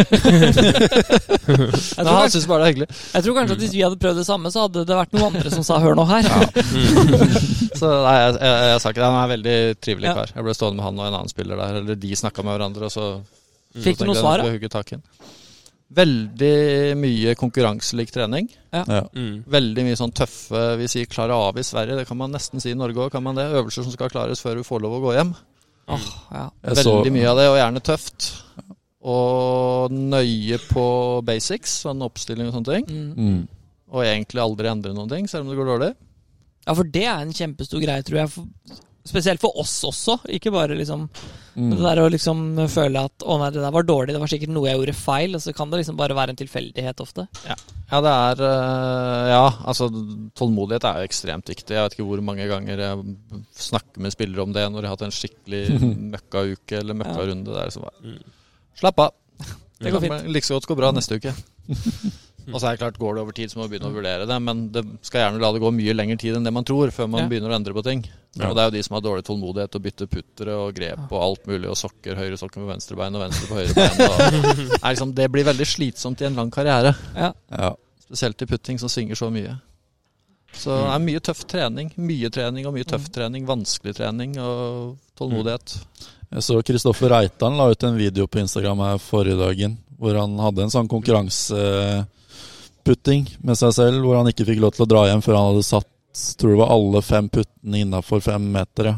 Tror han syns bare det er hyggelig. jeg tror kanskje at hvis vi hadde prøvd det samme, så hadde det vært noen andre som sa 'hør nå her'. Så nei, jeg, jeg, jeg, sa ikke det. Han er en veldig trivelig Ja. kar. Jeg ble stående med han og en annen spiller der. Eller de snakka med hverandre, og så Fikk så du noe svar, da? Veldig mye konkurranselik trening. Ja. Mm. Veldig mye sånn tøffe Vi sier klare av i Sverige. Det kan man nesten si i Norge òg. Kan man det? Øvelser som skal klares før du får lov å gå hjem. Oh, ja. Så- Veldig mye av det, og gjerne tøft. Og nøye på basics, sånn oppstilling og sånne ting. Mm. Mm. Og egentlig aldri endre noen ting, selv om det går dårlig. ja, for det er en kjempestor greie, tror jeg. Spesielt for oss også. Ikke bare liksom Mm. Det der å liksom føle at 'å nei, det der var dårlig', det var sikkert noe jeg gjorde feil. Og så kan det liksom bare være en tilfeldighet ofte. Ja, det er øh, Ja, altså tålmodighet er jo ekstremt viktig. Jeg vet ikke hvor mange ganger jeg snakker med spillere om det når de har hatt en skikkelig møkkauke eller møkkarunde. Det er liksom bare Mm. Slapp av. Det går fint. Like så godt gå bra neste uke. Og så er det klart, går det over tid, så må vi begynne å vurdere det. Men det skal gjerne la det gå mye lengre tid enn det man tror, før man Ja. begynner å endre på ting. Ja. Og det er jo de som har dårlig tålmodighet og bytter puttere og grep og alt mulig, og sokker, høyre sokker med venstre bein og venstre på høyre bein. Og, er liksom, det blir veldig slitsomt i en lang karriere. Ja. Ja. Spesielt i putting som svinger så mye. Så det er mye tøff trening. Mye trening og mye tøff trening. Vanskelig trening og tålmodighet. Jeg så Kristoffer Reitan la ut en video på Instagram her forrige dagen, hvor han hadde en sånn konkurranseputting med seg selv, hvor han ikke fikk lov til å dra hjem før han hadde satt tror det var alle fem puttene innafor fem meter. Ja.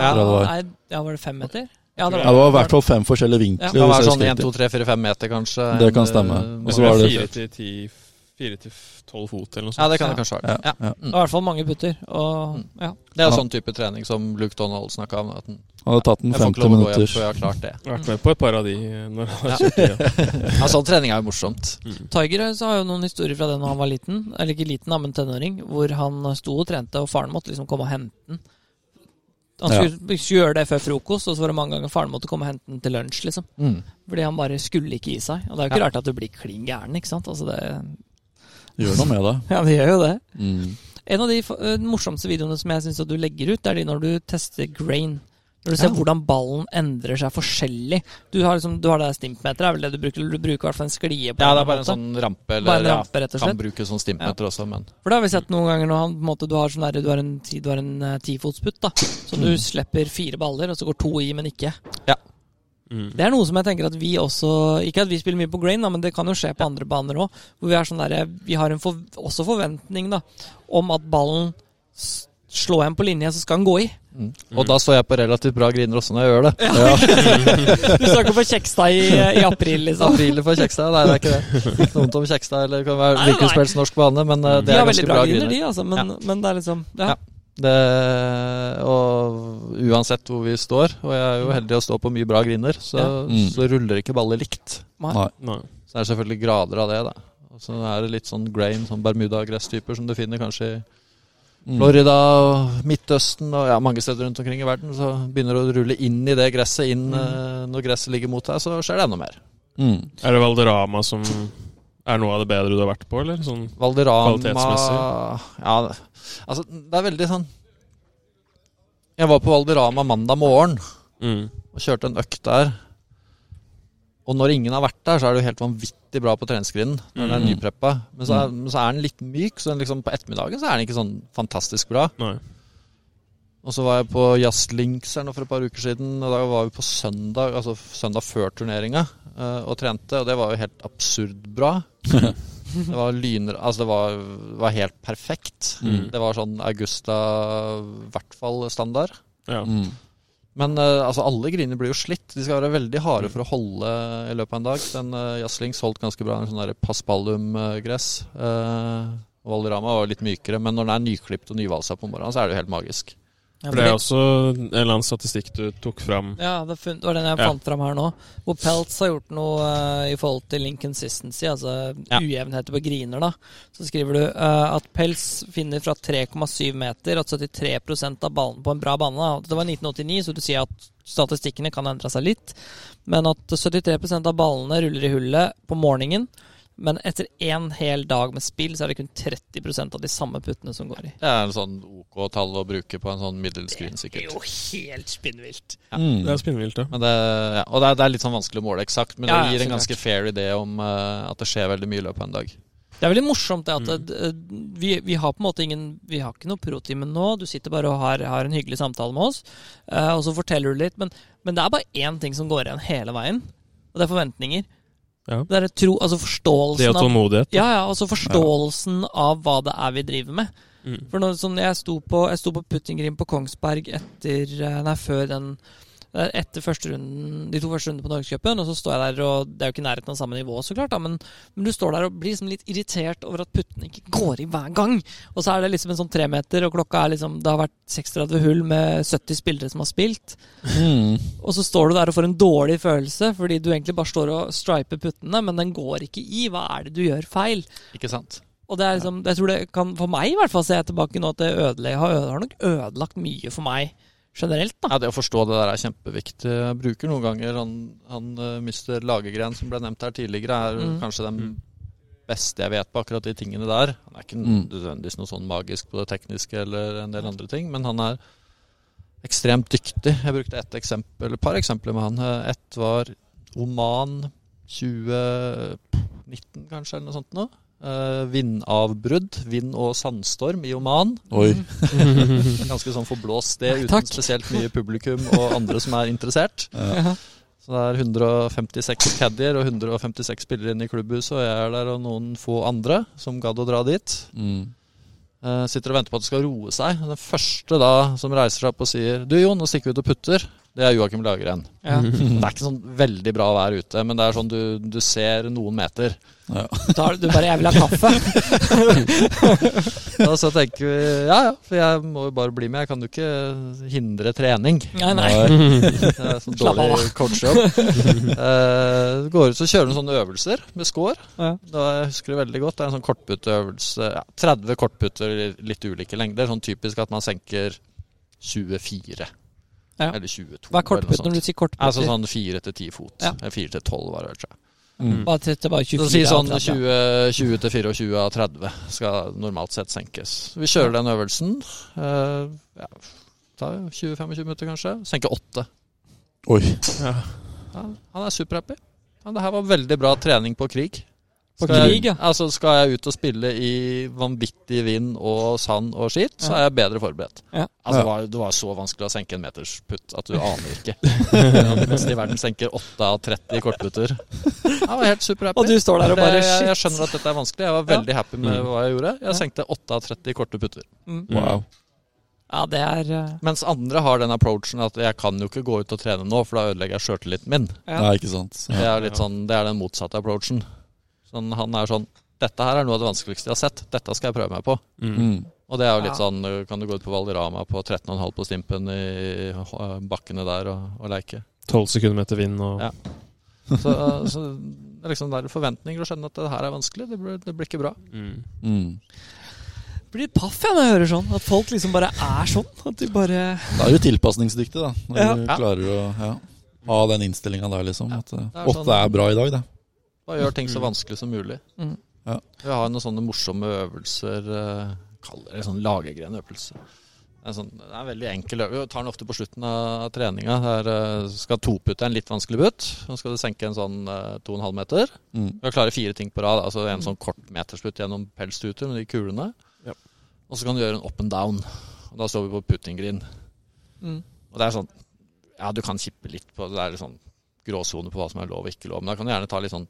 Ja, det var. nei, ja, var det fem meter? Ja, Ja, det var i hvert fall fem forskjellige Ja. vinkler. Det hvis være jeg sånn 1, 2, 3, 4, 5 meter, kanskje. Det kan stemme. eh, Og så var det- 4 til ti Fire til tolv fot, eller noe sånt. Ja, det kan det kanskje være. Ja, Ja. ja. Det var i hvert fall mange putter. Og, Mm. ja. Det er jo Ja. sånn type trening som Luke Donald snakka om. At den, Han hadde tatt den jeg får ikke 50 lov å gå hjem minutter. jeg har klart det. Jeg har vært med på et par av de eh, når han har Ja. kjørt de. Ja. Ja, sånn trening er jo morsomt. Tiger så har jo noen historier fra det når han var liten, eller ikke liten, da, men tenåring, hvor han sto og trente, og faren måtte liksom komme og hente den. Han skulle, skulle gjøre det før frokost, og så var det mange ganger faren måtte komme og hente den til lunsj, liksom. Mm. Fordi han bare skulle ikke gi seg. Og det er jo ikke Ja. rart at du blir klin gæren, ikke sant. Altså det, Gjør noe med det. ja, det gjør jo det. Mm. En av de eh, morsomste videoene som jeg syns du legger ut, det er de når du tester grain. Når du ser Ja. hvordan ballen endrer seg forskjellig. Du har, liksom, du har det stimpmeteret, er vel det du bruker? eller Du bruker i hvert fall en sklie på Ja, det er bare en måte. sånn rampe. Eller Bare en rampe, rett og kan bruke sånn stimpmeter også, men For det har vi sett noen ganger nå, han, på en måte, du har sånn der, du har en, du har en uh, tifotsputt, da. Så du slipper fire baller, og så går to i, men ikke. Mm. Det er noe som jeg tenker at vi også Ikke at vi spiller mye på grain, da, men det kan jo skje på andre baner òg. Hvor vi er sånn der, vi har en for, også forventning da, om at ballen slår en på linje, så skal den gå i. mm. Og da står jeg på relativt bra griner også når jeg gjør det. Du snakker på Kjekstad i, i april, liksom. April for Kjekstad, nei det er ikke det. Ikke noe vondt om Kjekstad, eller det kan være Nei, hvilken som helst norsk bane, men eh, De det er ganske bra bra griner, griner. de, altså. Men, men det er liksom ja. Det, og uansett hvor vi står, og jeg er jo heldig å stå på mye bra griner, så, Ja. Mm. så ruller ikke baller likt. Nei. Nei. Så det er selvfølgelig grader av det, da. Og så er det litt sånn grain, sånn Bermuda-gresstyper som du finner kanskje i Mm. Florida og Midtøsten og ja, mange steder rundt omkring i verden. Så begynner det å rulle inn i det gresset, inn mm. når gresset ligger mot deg, så skjer det enda mer. Mm. Er det Valderama som er noe av det bedre du har vært på, eller? Sånn Valderama Kvalitetsmessig? Ja, altså det er veldig sånn Jeg var på Valderama mandag morgen mm. og kjørte en økt der. Og når ingen har vært der, så er jo helt vanvittig bra på treningsskrinnen. Når den er Mm. nypreppa. Men så er, men så er den litt myk, så den liksom på ettermiddagen så er den ikke sånn fantastisk bra. Nei. Og så var jeg på Jazzlinks her nå for et par uker siden, og da var vi på søndag, altså søndag før turneringa, eh, og trente, og det var jo helt absurd bra. Det var lyner Altså, det var, var helt perfekt. Mm. Det var sånn Augusta i hvert fall standard. Ja. Mm. Men eh, altså, alle griner blir jo slitt. De skal være veldig harde for å holde i løpet av en dag. Den uh, Jazzlings holdt ganske bra. En sånn der paspalum-gress. Uh, Valderama var litt mykere, men når den er nyklipt og nyvalsa på morgenen, så er det jo helt magisk. Ja, For det er også en eller annen statistikk du tok fram. Ja, det, var den jeg Ja. fant fram her nå. Hvor Peltz har gjort noe uh, i forhold til inconsistency, altså Ja. ujevnheter på griner. da. Så skriver du uh, at Peltz finner fra 3,7 meter at 73% av ballen på en bra bane da. Det var 1989, så du sier at statistikkene kan endre seg litt. Men at 73% av ballene ruller i hullet på morgenen. Men etter én hel dag med spill, så er det kun 30% av de samme puttene som går i. Det er en sånn OK tall å bruke på en sånn middels screen, Det er jo helt spinnvilt. Mm. Det er spinnvilt, ja. Men det, ja, og det er, det er litt sånn vanskelig å måle eksakt, men Ja, ja, det gir en ganske fair idé om uh, at det skjer veldig mye i løpet av en dag. Det er veldig morsomt det at mm. vi, vi har på en måte ingen Vi har ikke noe pro-time nå. Du sitter bare og har, har en hyggelig samtale med oss, uh, og så forteller du litt. Men, men det er bare én ting som går igjen hele veien, og det er forventninger. Ja. Det er tro, altså Det forståelsen og av tålmodighet. ja, ja, altså forståelsen av hva det er vi driver med. Mm. For når, sånn, jeg sto på, jeg sto på putting green på Kongsberg etter eh, Nei, før den etter første runden, de to første rundene på Norgescupen, og så står jeg der, og det er jo ikke nærheten av samme nivå, så klart, da, men, men du står der og blir liksom litt irritert over at puttene ikke går i hver gang. Og så er det liksom en sånn tremeter, og klokka er liksom Det har vært 36 hull med 70 spillere som har spilt. Mm. Og så står du der og får en dårlig følelse fordi du egentlig bare står og striper puttene, men den går ikke i. Hva er det du gjør feil? Ikke sant? Og det er liksom, jeg tror det kan, for meg i hvert fall, ser jeg tilbake nå at det ødelegger, har, øde- har nok ødelagt mye for meg generelt. da. Ja, Det å forstå det der er kjempeviktig. Jeg bruker noen ganger han, han uh, Mr. Lagergren som ble nevnt her tidligere, er Mm. kanskje den beste jeg vet på akkurat de tingene der. Han er ikke Mm. nødvendigvis noe sånn magisk på det tekniske eller en del andre ting, men han er ekstremt dyktig. Jeg brukte et eksempel, et par eksempler med han. Eh, Ett var Oman 2019, kanskje, eller noe sånt nå. Eh, vindavbrudd, vind- og sandstorm i Oman. Oi. Ganske sånn forblåst sted uten Takk. spesielt mye publikum og andre som er interessert. Ja. Så det er 156 caddier og 156 spillere inne i klubbhuset, og jeg er der og noen få andre som gadd å dra dit. Mm. Uh, sitter og venter på at det skal roe seg. Den første da som reiser seg opp og sier Du Jon, nå stikker vi ut og putter. Det er Joakim Lagren. Ja. Det er ikke sånn veldig bra vær ute, men det er sånn du, du ser noen meter. Ja. Da, du bare 'jeg vil ha kaffe'. Og så tenker vi ja ja, for jeg må jo bare bli med. Jeg kan jo ikke hindre trening. Nei, nei. Det sånn dårlig coachjobb. uh, går ut så kjører du sånne øvelser med score. Ja. Da jeg husker det veldig godt. Det er en sånn kortputteøvelse. Ja, 30 kortputter i litt ulike lengder. Sånn typisk at man senker 24. Ja. Eller 22. Hva er kortputt når du sier kortputt? Altså sånn 4 til 10 fot. Ja. 4 til 12 var det, tror jeg. Mm. Bare til, til bare 24 Så si sånn 20, 20 til 24 av 30 skal normalt sett senkes. Vi kjører den øvelsen. Uh, ja, tar 20-25 minutter kanskje. Senker 8. Oi. Ja, han er superhappy. Ja, det her var veldig bra trening på krig. På Skal krig, jeg. Altså Skal jeg ut og spille i vanvittig vind og sand og skitt, så er jeg bedre forberedt. Ja. Altså Ja. det, var, det var så vanskelig å senke en meters putt at du aner ikke. Mens i verden senker 8 av 30 kortputter. Jeg var helt superhappy. Og du står der og bare jeg, jeg, jeg skjønner at dette er vanskelig. Jeg var veldig happy med Mm. hva jeg gjorde. Jeg senkte 8 av 30 korte putter. Mm. Wow. Ja, det er Uh... Mens andre har den approachen at jeg kan jo ikke gå ut og trene nå, for da ødelegger jeg sjøltilliten min. ja. Nei, ikke sant. Det er litt sånn, det er den motsatte approachen. Sånn, han er sånn Dette her er noe av det vanskeligste jeg har sett. Dette skal jeg prøve meg på. Mm. Mm. Og det er jo litt sånn Kan du gå ut på Valderama på 13,5 på Stimpen i øh, bakkene der og, og leke? 12 sekunder etter vind og Ja. Så, øh, så det er liksom der forventninger å skjønne at det her er vanskelig. Det blir, det blir ikke bra. mm. Mm. blir paff jeg når jeg hører sånn. At folk liksom bare er sånn. At de bare Da er du tilpasningsdyktig, da. Når Ja. du klarer å ja, ha den innstillinga der, liksom. Ja, At åtte det er sånn- er bra i dag, det. Bare gjør ting så vanskelig som mulig. Mm. Ja. Vi har noen sånne morsomme øvelser. øh, Kaller det sånn lagergrenøvelse. Det er, sånn, det er en veldig enkel øvelse. Vi tar den ofte på slutten av treninga. Der skal skal toputte en litt vanskelig butt. Så skal du senke en sånn øh, 2,5 meter. Mm. Du klarer fire ting på rad. Altså En sånn kort meterslutt gjennom pelsstuter med de kulene. Ja. Og så kan du gjøre en up and down. Og Da står vi på putting green. mm. Og det er sånn Ja, du kan kippe litt på Det er litt sånn gråsone på hva som er lov og ikke lov. Men da kan du gjerne ta litt sånn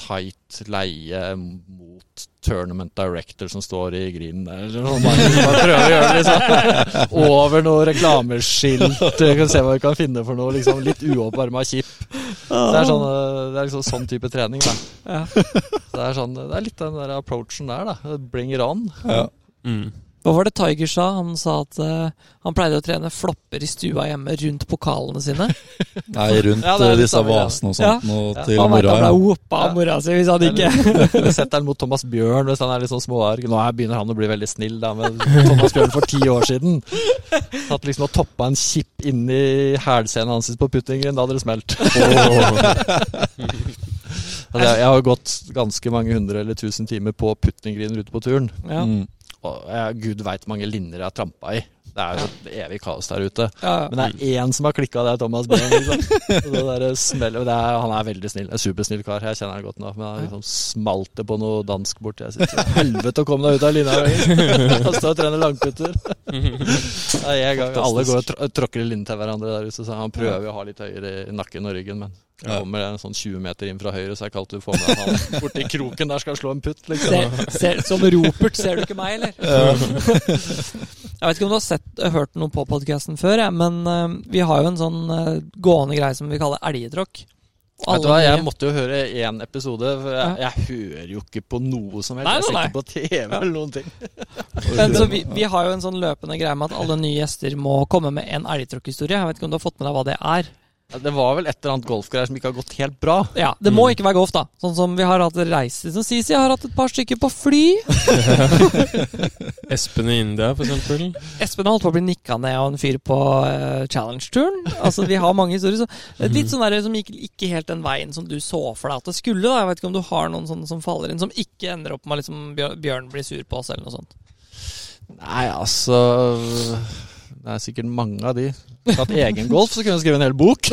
tight leie mot tournament director som står i grinen der. Eller noe mange som bare prøver å gjøre det liksom over noe reklameskilt. vi kan se hva vi kan finne for noe. liksom Litt uoppvarma kjipp. Det er, sånn, øh, det er liksom sånn type trening. da Ja. det er, sånn, det er litt den der approachen der, da. Bring it on. Ja. Mm. Hva var det Tiger sa? Han sa at uh, han pleide å trene flopper i stua hjemme rundt pokalene sine. Nei, rundt Ja, det disse vasene og sånt Ja. Og til Han vet mora. han ble Ja. whoppa av Ja. mora si hvis han ikke Sett den mot Thomas Bjørn hvis han er litt sånn småarg. Nå er- begynner han å bli veldig snill, da, med Thomas Bjørn for ti år siden Satt liksom og toppa en chip inn i hælscenen hans på puttingen. Da hadde det smelt. Altså, jeg, jeg har gått ganske mange hundre eller tusen timer på puttinggriner ute på turen. ja. Mm. Og jeg, gud veit mange linjer jeg har trampa i. Det er jo et evig kaos der ute. Ja, Men det er én som har klikka, det er Thomas Bjørn. Liksom. Og det der smeller, det er, han er veldig snill. En supersnill kar. Jeg kjenner han godt nå. Men han liksom smalt det på noe dansk borti. Jeg Helvete å komme deg ut av linja! Han står og trener langputter. En gang Alle går og tr tråkker i linjen til hverandre der ute, så han prøver å ha litt høyere i nakken og ryggen, men Ja. kommer en sånn 20 meter inn fra høyre, så er det kaldt du får med han borti kroken der skal slå en putt, liksom. Se, se, som Ropert, ser du ikke meg, eller? jeg vet ikke om du har sett, hørt noe på podkasten før, jeg, men uh, vi har jo en sånn uh, gående greie som vi kaller elgetråkk. Vet du hva, Jeg måtte jo høre én episode, for jeg, jeg hører jo ikke på noe som helst. Nei, jeg ser nei, ikke på TV eller noen ting. Men så vi, vi har jo en sånn løpende greie med at alle nye gjester må komme med en elgtråkkhistorie. Jeg vet ikke om du har fått med deg hva det er? Ja, Det var vel et eller annet golfgreier som ikke har gått helt bra. Ja, Det må Mm. ikke være golf, da. Sånn som vi har hatt reiser som Sisi har hatt et par stykker på fly. Espen i India, for eksempel. Espen har holdt på å bli nikka ned av en fyr på uh, challenge-turen. Altså, Vi har mange historier. Så er litt sånn der som gikk ikke helt den veien som du så for deg at det skulle. da Jeg vet ikke om du har noen sånne som faller inn, som ikke ender opp med liksom Bjørn blir sur på oss, eller noe sånt. Nei, altså Det er sikkert mange av de. Tatt egen golf, så kunne jeg skrevet en hel bok.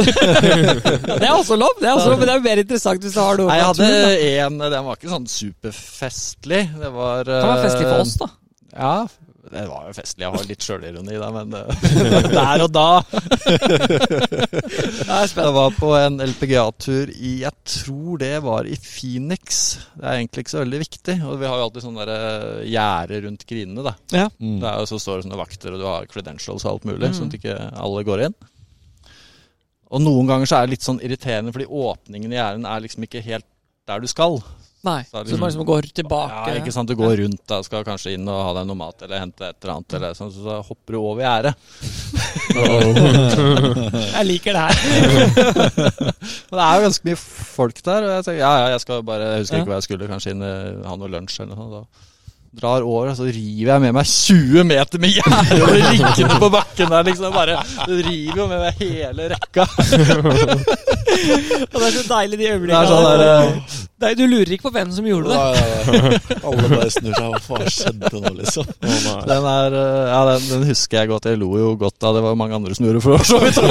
Det er også lov, det er også lov, men det er jo mer interessant hvis du har noe Nei, jeg hadde en Den var ikke sånn superfestlig. Det var Det kan være festlig for eh, oss, da. Ja, det var jo festlig. Jeg har litt sjølironi da, men eh, der og da Jeg var på en LPGA-tur i Jeg tror det var i Phoenix. Det er egentlig ikke så veldig viktig. Og vi har jo alltid sånne der, eh, gjerde rundt grinene, da. Mm. Det er jo så står det sånne vakter, og du har credentials og alt mulig, Mm. sånn at ikke alle går inn. Og noen ganger så er det litt sånn irriterende, fordi åpningen i gjerdet er liksom ikke helt der du skal. Nei, Så er så du må liksom gå tilbake. Ja, ikke sant. Du går rundt da, skal kanskje inn og ha deg noe mat eller hente et eller annet, eller sånn, så da hopper du over gjerdet. Jeg liker det her. Men det er jo ganske mye folk der, og jeg tenker ja, ja, jeg skal bare Jeg husker Ja. ikke hva jeg skulle, kanskje inn ha noe lunsj eller noe sånt. Drar over, og så river jeg med meg 20 meter med gjerde liggende på bakken der, liksom. Bare river jo med meg hele rekka. Og det er så deilig de Det øyeblikkene. sånn der eh, Nei, du lurer ikke på hvem som gjorde det. Nei, nei, nei. Alle bare snur seg. Hva faen skjedde nå, liksom? Oh. Den er eh, Ja, den, den husker jeg godt. Jeg lo jo godt da. Det var mange andre som gjorde det for så vidt.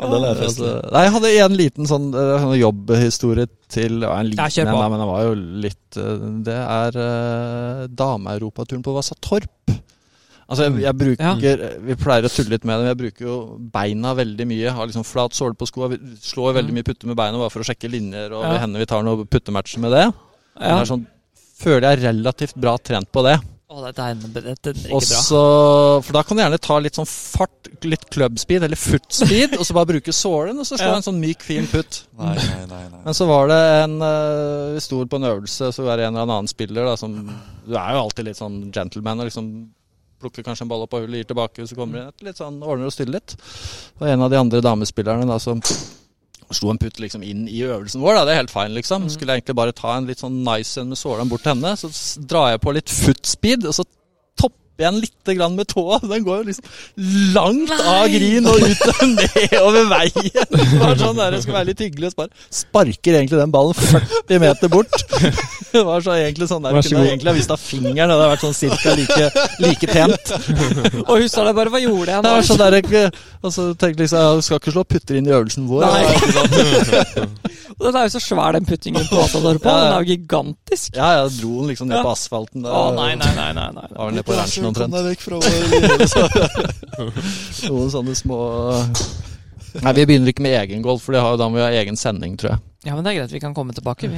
Ja, den er Altså, nei, jeg hadde en liten sånn, eh, sånn jobbhistorie til ja, En liten Ja, da, men den var jo litt uh, Det er uh, dameeuropaturen på Vasatorp. Altså, jeg, jeg bruker Vi pleier å tulle litt med det, men jeg bruker jo beina veldig mye. Har liksom flat såle på skoa. Slår veldig mye putte med beina bare for å sjekke linjer, og Ja. hender vi tar noen puttematcher med det. Ja. Det er sånn, føler jeg er relativt bra trent på det. Å, dette er, dette er ikke Og bra. så, for da kan du gjerne ta litt sånn fart, litt club speed, eller foot speed, og så bare bruke sålen, og så slå Ja. en sånn myk, fin putt. Nei, nei, nei. nei. Men så var det en øh, Vi sto på en øvelse, så var det en eller annen spiller da, som Du er jo alltid litt sånn gentleman og liksom plukker kanskje en ball opp av hullet, gir tilbake, og så kommer inn, etter litt sånn ordner og stiller litt. Og en av de andre damespillerne da som slo en putt liksom inn i øvelsen vår, da. Det er helt fine, liksom. Skulle jeg egentlig bare ta en litt sånn nice en med sålen bort til henne. Så drar jeg på litt foot speed, og så topper igjen litt grann med tåa. Den går jo liksom langt av grin og ut og nedover veien. Var sånn der, det skulle være litt hyggelig, å spare. sparker egentlig den ballen 40 meter bort. Det var så egentlig sånn der, kunne jeg egentlig ha vist av fingeren, det hadde vært sånn cirka like, like pent. Og hun sa det bare Hva gjorde jeg Det var sånn der, og så tenkte jeg liksom, jeg skal ikke slå putter inn i øvelsen vår. Nei. Og Den er jo så svær, den puttingen på Atador på. Ja, ja. Den er jo gigantisk. Ja, ja, dro den liksom ned Ja. på asfalten. Da. Å, nei, nei, nei. nei, nei. Var nede på ranchen Kom omtrent. deg vekk fra. Noen sånne små Nei, vi begynner ikke med egen golf, for det har, da må vi ha egen sending, tror jeg. Ja, men det er greit. Vi kan komme tilbake.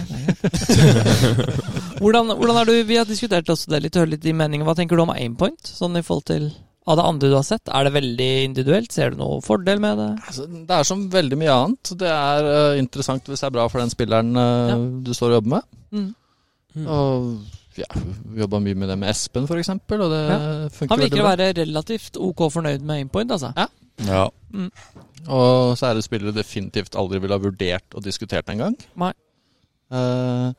Hvordan, hvordan er du, Vi har diskutert også det litt, hørt litt i meningen. Hva tenker du om aimpoint? Sånn i forhold til av det andre du har sett? Er det veldig individuelt? Ser du noen fordel med det? Altså, det er som veldig mye annet. Det er uh, interessant hvis det er bra for den spilleren uh, Ja. du står og jobber med. Mm. Og ja, vi jobba mye med det med Espen, f.eks., og det Ja. funker Han virker å være relativt ok fornøyd med aimpoint, altså. Ja. Ja. Og så er det spillere definitivt aldri ville ha vurdert og diskutert engang. Uh,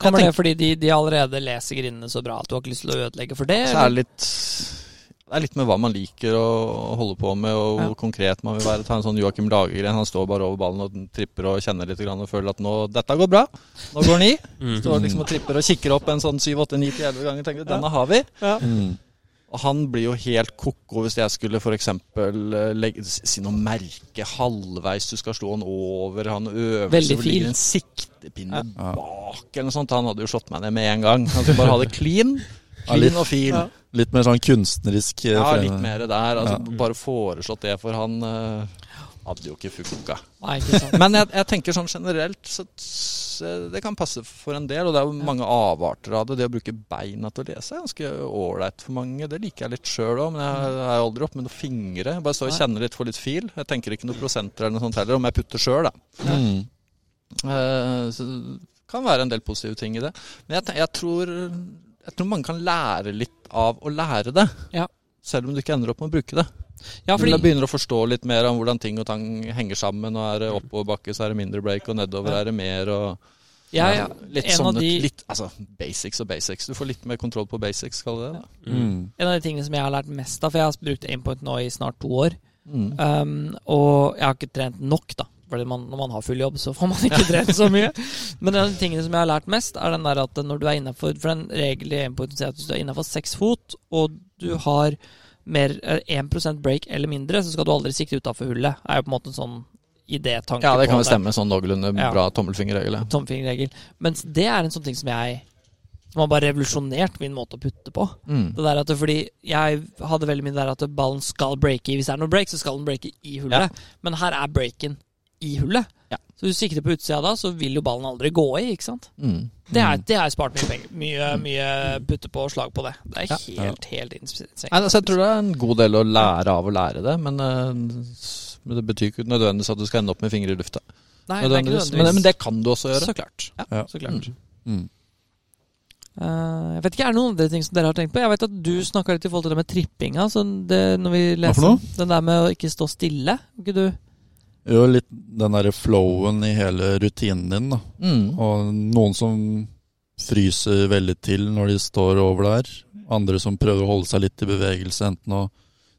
Kommer det fordi de, de allerede leser grindene så bra at du har ikke lyst til å ødelegge for det? Så er det litt det er litt med hva man liker å holde på med, og hvor Ja. konkret man vil være. Ta en sånn Joakim Lagergren. Han står bare over ballen og tripper og kjenner litt og føler at nå, dette går bra. Nå går den i. Mm. Står liksom og tripper og kikker opp en sånn 7-8-9-11 ganger. Tenker denne har vi. Mm. Og han blir jo helt ko-ko hvis jeg skulle f.eks. legge si noe merke halvveis du skal slå han over. Han øvelse så hvor det ligger en siktepinne Ja. bak eller noe sånt. Han hadde jo slått meg ned med en gang. Han skulle bare ha det clean. Ja, litt- og fil. Ja. Litt mer sånn kunstnerisk eh, Ja, frem- litt mer der. Altså, Ja. Bare foreslått det, for han uh, hadde jo ikke funka. Men jeg, jeg tenker sånn generelt så det kan passe for en del, og det er jo mange avarter av det. Det å bruke beina til å lese er ganske ålreit for mange. Det liker jeg litt sjøl òg, men jeg er aldri oppe med noen fingre. Bare står og kjenner litt for litt fil. Jeg tenker ikke noe prosenter eller noe sånt heller, om jeg putter sjøl, da. Mm. Eh, så det kan være en del positive ting i det. Men jeg, jeg, tror, jeg tror mange kan lære litt av å lære det. Ja. Selv om du ikke ender opp med å bruke det. Ja, Men fordi jeg begynner å forstå litt mer om hvordan ting og tang henger sammen. Og er det oppoverbakke, så er det mindre break, og nedover er det mer. og ja, ja, Litt en av sånne de- litt, altså, basics og basics. Du får litt mer kontroll på basics, skal det det. da. Mm. En av de tingene som jeg har lært mest av, for jeg har brukt aimpoint nå i snart to år, Mm. um, og jeg har ikke trent nok, da. Fordi man, når man har full jobb, så får man ikke trent så mye. Men en av de tingene som jeg har lært mest, er den der at når du er innafor For den regelen i aimpointen sier at hvis du er innafor seks fot, og du har mer eh, 1% break eller mindre, så skal du aldri sikte utafor hullet. er jo på en måte en sånn idétanke. Ja, det kan jo stemme. Sånn noenlunde bra tommelfingerregel. ja. Tommelfingerregel. Mens det er en sånn ting som jeg Som har bare revolusjonert min måte å putte på. Mm. Det der at det, fordi Jeg hadde veldig mye der at ballen skal breake. Hvis det er noe break, så skal den breake i hullet. Men her er breaken i hullet. Ja. Så hvis du sikter på utsida da, så vil jo ballen aldri gå i. ikke sant? Mm. Det er, det har jeg spart mye penger Mye, mye putte på og slag på det. Det er Ja. helt, helt insane. Altså, jeg tror det er en god del å lære av å lære det, men, uh, det betyr ikke nødvendigvis at du skal ende opp med fingre i lufta. Nei, det Men, men det kan du også gjøre. Så klart. Ja. Så klart. Mm. Eh, jeg vet ikke, Er det noen andre ting som dere har tenkt på? Jeg vet at du snakka litt i forhold til det med trippinga. Altså det, når vi leser? Den der med å ikke stå stille. Ikke du? Jo, litt den derre flowen i hele rutinen din, da. Mm. Og noen som fryser veldig til når de står over der. Andre som prøver å holde seg litt i bevegelse, enten å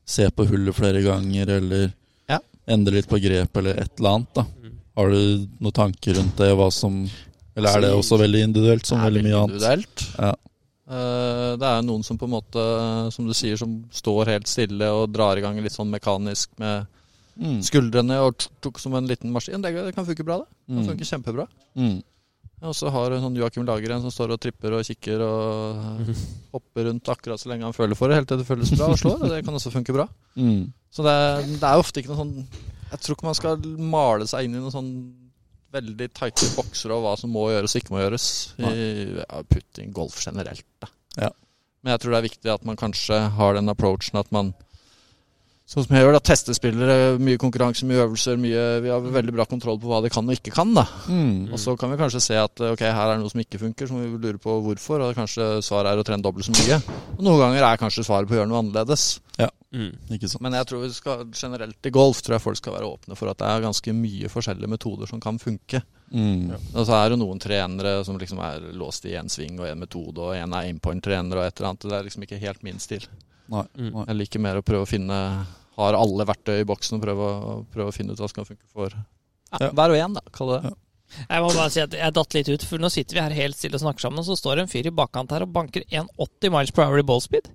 se på hullet flere ganger eller Ja. endre litt på grep eller et eller annet. da. Mm. Har du noen tanker rundt det? Hva som Eller er det også veldig individuelt, som veldig mye annet? Ja. Eh, det er noen som på en måte, som du sier, som står helt stille og drar i gang litt sånn mekanisk med Mm. skuldrene og tuk som en liten maskin. Det, det kan funke bra, det. Det kan Mm. funke kjempebra. Mm. Og så har sånn Joakim Lageren som står og tripper og kikker og hopper rundt akkurat så lenge han føler for det, helt til det føles bra og slår. Og det kan også funke bra. Mm. Så det er, det er ofte ikke noe sånn Jeg tror ikke man skal male seg inn i noen sånn veldig tighte bokser og hva som må gjøres og ikke må gjøres i ja, putting, golf generelt. Da. Ja. Men jeg tror det er viktig at man kanskje har den approachen at man Sånn som jeg gjør, da. Testespillere, mye konkurranse, mye øvelser. Mye, vi har veldig bra kontroll på hva de kan og ikke kan. da. Mm. Og så kan vi kanskje se at ok, her er det noe som ikke funker, så må vi lure på hvorfor. Og kanskje svaret er å trene dobbelt så mye. Og noen ganger er kanskje svaret på å gjøre noe annerledes. Mm. Ikke sant. Men jeg tror vi skal, generelt i golf tror jeg folk skal være åpne for at det er ganske mye forskjellige metoder som kan funke. Mm. Og så er det noen trenere som liksom er låst i én sving og én metode, og en er aimpoint-trener og et eller annet. Det er liksom ikke helt min stil. Nei. Mm. Nei. Jeg liker mer å prøve å finne Har alle verktøy i boksen og prøve å, prøve å finne ut hva som kan funke for ja, hver og en, da. Kall det det. Jeg må bare si at jeg datt litt ut, for nå sitter vi her helt stille og snakker sammen, og så står det en fyr i bakkant her og banker 1,80 miles per hour i ballspeed.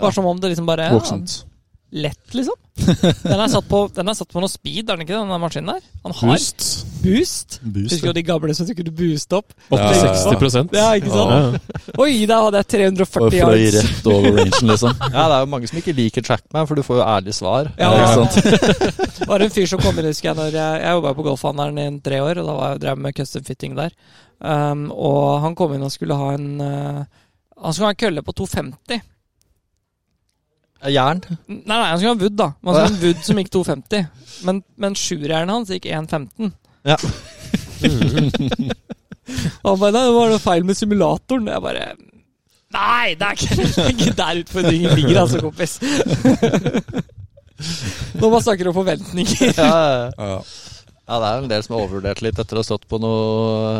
Bare som om det liksom bare ja, Voksent. Lett, liksom. Den er, satt på, den er satt på noe speed, er den ikke det, den maskinen der? Han har Boost. boost. Boost. Husker du de gamle som kunne booste opp? 60 Ja, ikke sant? Ja, ja. Oi, da hadde jeg Og 340 fløy yards. rett over rangen, liksom. Ja, det er jo mange som ikke liker trackman, for du får jo ærlig svar. Ja, ikke ja. sant? Det var en fyr som kom inn, husker jeg, når jeg, jeg jobba på Golfhandelen i tre år, og da var jeg drev med custom fitting der. Um, og han kom inn og skulle ha en uh, Han skulle ha en kølle på 250. Jern. Nei, nei, han skulle ha Wood, da. Man skulle ha en Wood som gikk 250. Men, men sjuerjernet hans gikk 1,15. Ja. Han bare Nei, det var noe feil med simulatoren. Jeg bare Nei, det er ikke, det er ikke der utfordringen ligger, altså, kompis. Når man snakker om forventninger. Ja, ja, ja. Ja. Ja, det er en del som har overvurdert litt etter å ha stått på noe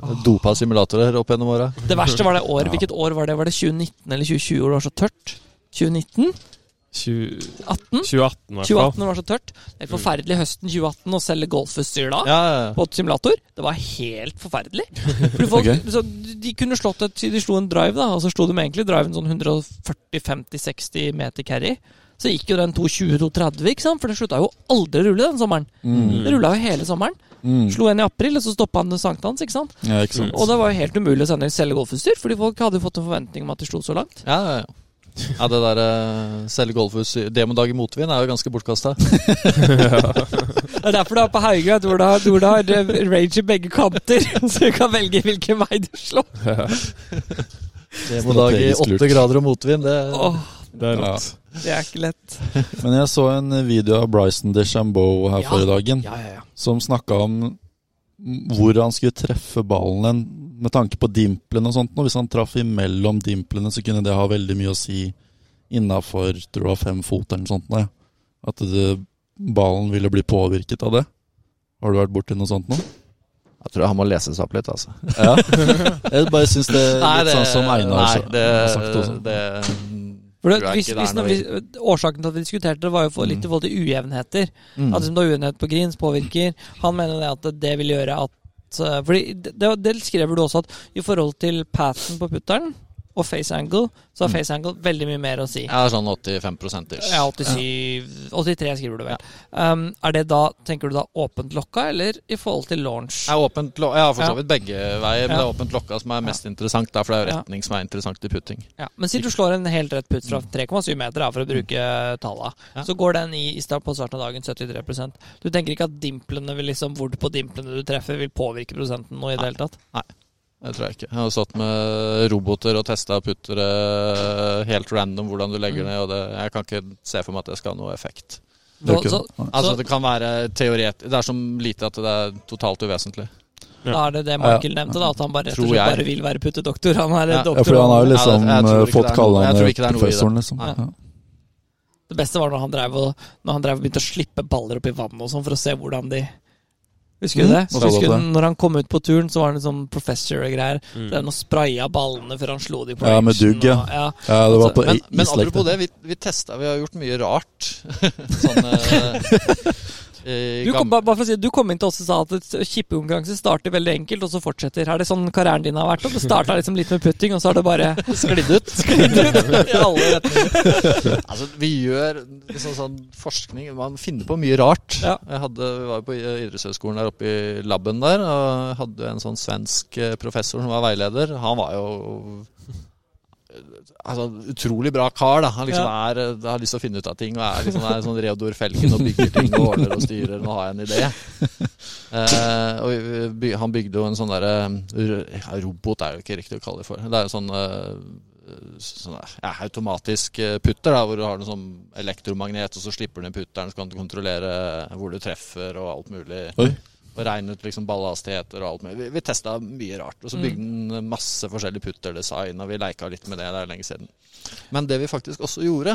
uh, dopa simulatorer opp gjennom åra. Det verste var det året. Hvilket år var det? Var det 2019 eller 2020 hvor det var så tørt? 2019? 2018? 2018 2018 fall. det var så tørt. Det er forferdelig høsten 2018 å selge golfutstyr da. Ja, ja, ja. På et simulator. Det var helt forferdelig. Folk, okay. så de kunne slått et De slo en drive, da, og så slo de egentlig driven sånn 140-50-60 meter carry. Så gikk jo den 220-230, ikke sant? For det slutta jo aldri å rulle den sommeren. Mm. Det rulla jo hele sommeren. Mm. Slo en i april, og så stoppa han sankthans, ikke sant? Ja, ikke sant. Og det var jo helt umulig å sende selge golfutstyr, fordi folk hadde jo fått en forventning om at de slo så langt. ja, ja, ja. Ja, det der uh, selge golfhus Demondag i motvind er jo ganske bortkasta. Det er derfor du er på Haugøy vet hvor du har, hvor du har eh, range i begge kanter. Så du kan velge hvilken vei du slår. Demondag i åtte grader og motvind, det oh. Det er Ja. det er ikke lett. Men jeg så en video av Bryson DeChambeau her Ja. forrige dagen, Ja, ja, ja. som snakka om hvor han skulle treffe ballen med tanke på dimplene og sånt. Og hvis han traff imellom dimplene, så kunne det ha veldig mye å si innafor tror jeg, det fem fot eller noe sånt. Nei. At det, ballen ville bli påvirket av det. Har du vært borti noe sånt nå? Jeg tror han må lese seg opp litt, altså. Ja. Jeg bare syns det er litt sånn som Einar nei, det, har sagt også. det For det, hvis, hvis, hvis, årsaken til at vi diskuterte det, var jo for, litt i forhold til ujevnheter. mm. At liksom, det er ujevnhet på greens påvirker. Han mener det at det vil gjøre at eh, Fordi det, det skrev du også at i forhold til pathen på putteren, og face angle, så har face angle veldig mye mer å si. Er sånn 85 ish. Ja, 87 83 skriver du vel. Um, er det da, tenker du da åpent lokka, eller i forhold til launch? Er åpent, lo- ja for så vidt begge veier, men det er åpent lokka som er mest interessant. Da, for det er jo Ja. retning som er interessant i putting. Ja, men si du slår en helt rett putt fra 3,7 meter, da, for å bruke talla. Ja. Så går den i, i start på starten av dagen 73% Du tenker ikke at dimplene vil liksom, hvor på dimplene du treffer, vil påvirke prosenten noe i det hele tatt? Det tror jeg ikke. Jeg har satt med roboter og testa puttere helt random hvordan du legger Mm. ned, og det, jeg kan ikke se for meg at det skal ha noe effekt. Det Så, ikke så, Altså Det kan være teoret... Det er så lite at det er totalt uvesentlig. da er det det Michael nevnte, da, at han bare, rett og Tror slett jeg. bare vil være puttedoktor. Han er Ja. Ja, for han har jo Ja, liksom det- jeg eh, fått noe- jeg tror kallenavnet professoren, liksom. Ja. Det beste var når han drev og Når han drev og begynte å slippe baller opp i vannet og sånn for å se hvordan de Husker du Mm, det? Mm, Husker du, når han kom ut på turen, så var han sånn professor og greier. Mm. Den og spraya ballene før han slo de på Ja, med dugg, ja. og- ja. Ja, det var på Men, men apropos det, vi, vi testa Vi har gjort mye rart. sånn eh, Du kom, bare bare for å si, du kom inn til oss og sa at kippekonkurranse starter veldig enkelt, og så fortsetter. Er det sånn karrieren din har vært? Og det starta liksom litt med putting, og så har det bare sklidd ut? Sklidd ut I alle retninger. Altså, vi gjør liksom sånn forskning Man finner på mye rart. Ja. Jeg hadde, vi var jo på idrettshøyskolen der oppe i laben der, og hadde en sånn svensk eh, professor som var veileder. Han var jo Altså, utrolig bra kar, da. Han liksom er, eh, har lyst til å finne ut av ting. Og er liksom er sånn Reodor Felgen og bygger ting og ordner og styrer. Nå har jeg en idé. Eh, og vi- by, han bygde jo en sånn derre ja, Robot er jo ikke riktig å kalle det for. Det er jo sånn eh, sånn der, ja, automatisk eh, putter, da, hvor du har en sånn elektromagnet, og så slipper du ned putteren, så kan du kontrollere hvor du treffer og alt mulig. Oi. Og regne ut liksom ballhastigheter og alt mulig. Vi, vi testa mye rart. Og så bygde den masse forskjellig putterdesign, og vi leika litt med det. Det er lenge siden. Men det vi faktisk også gjorde,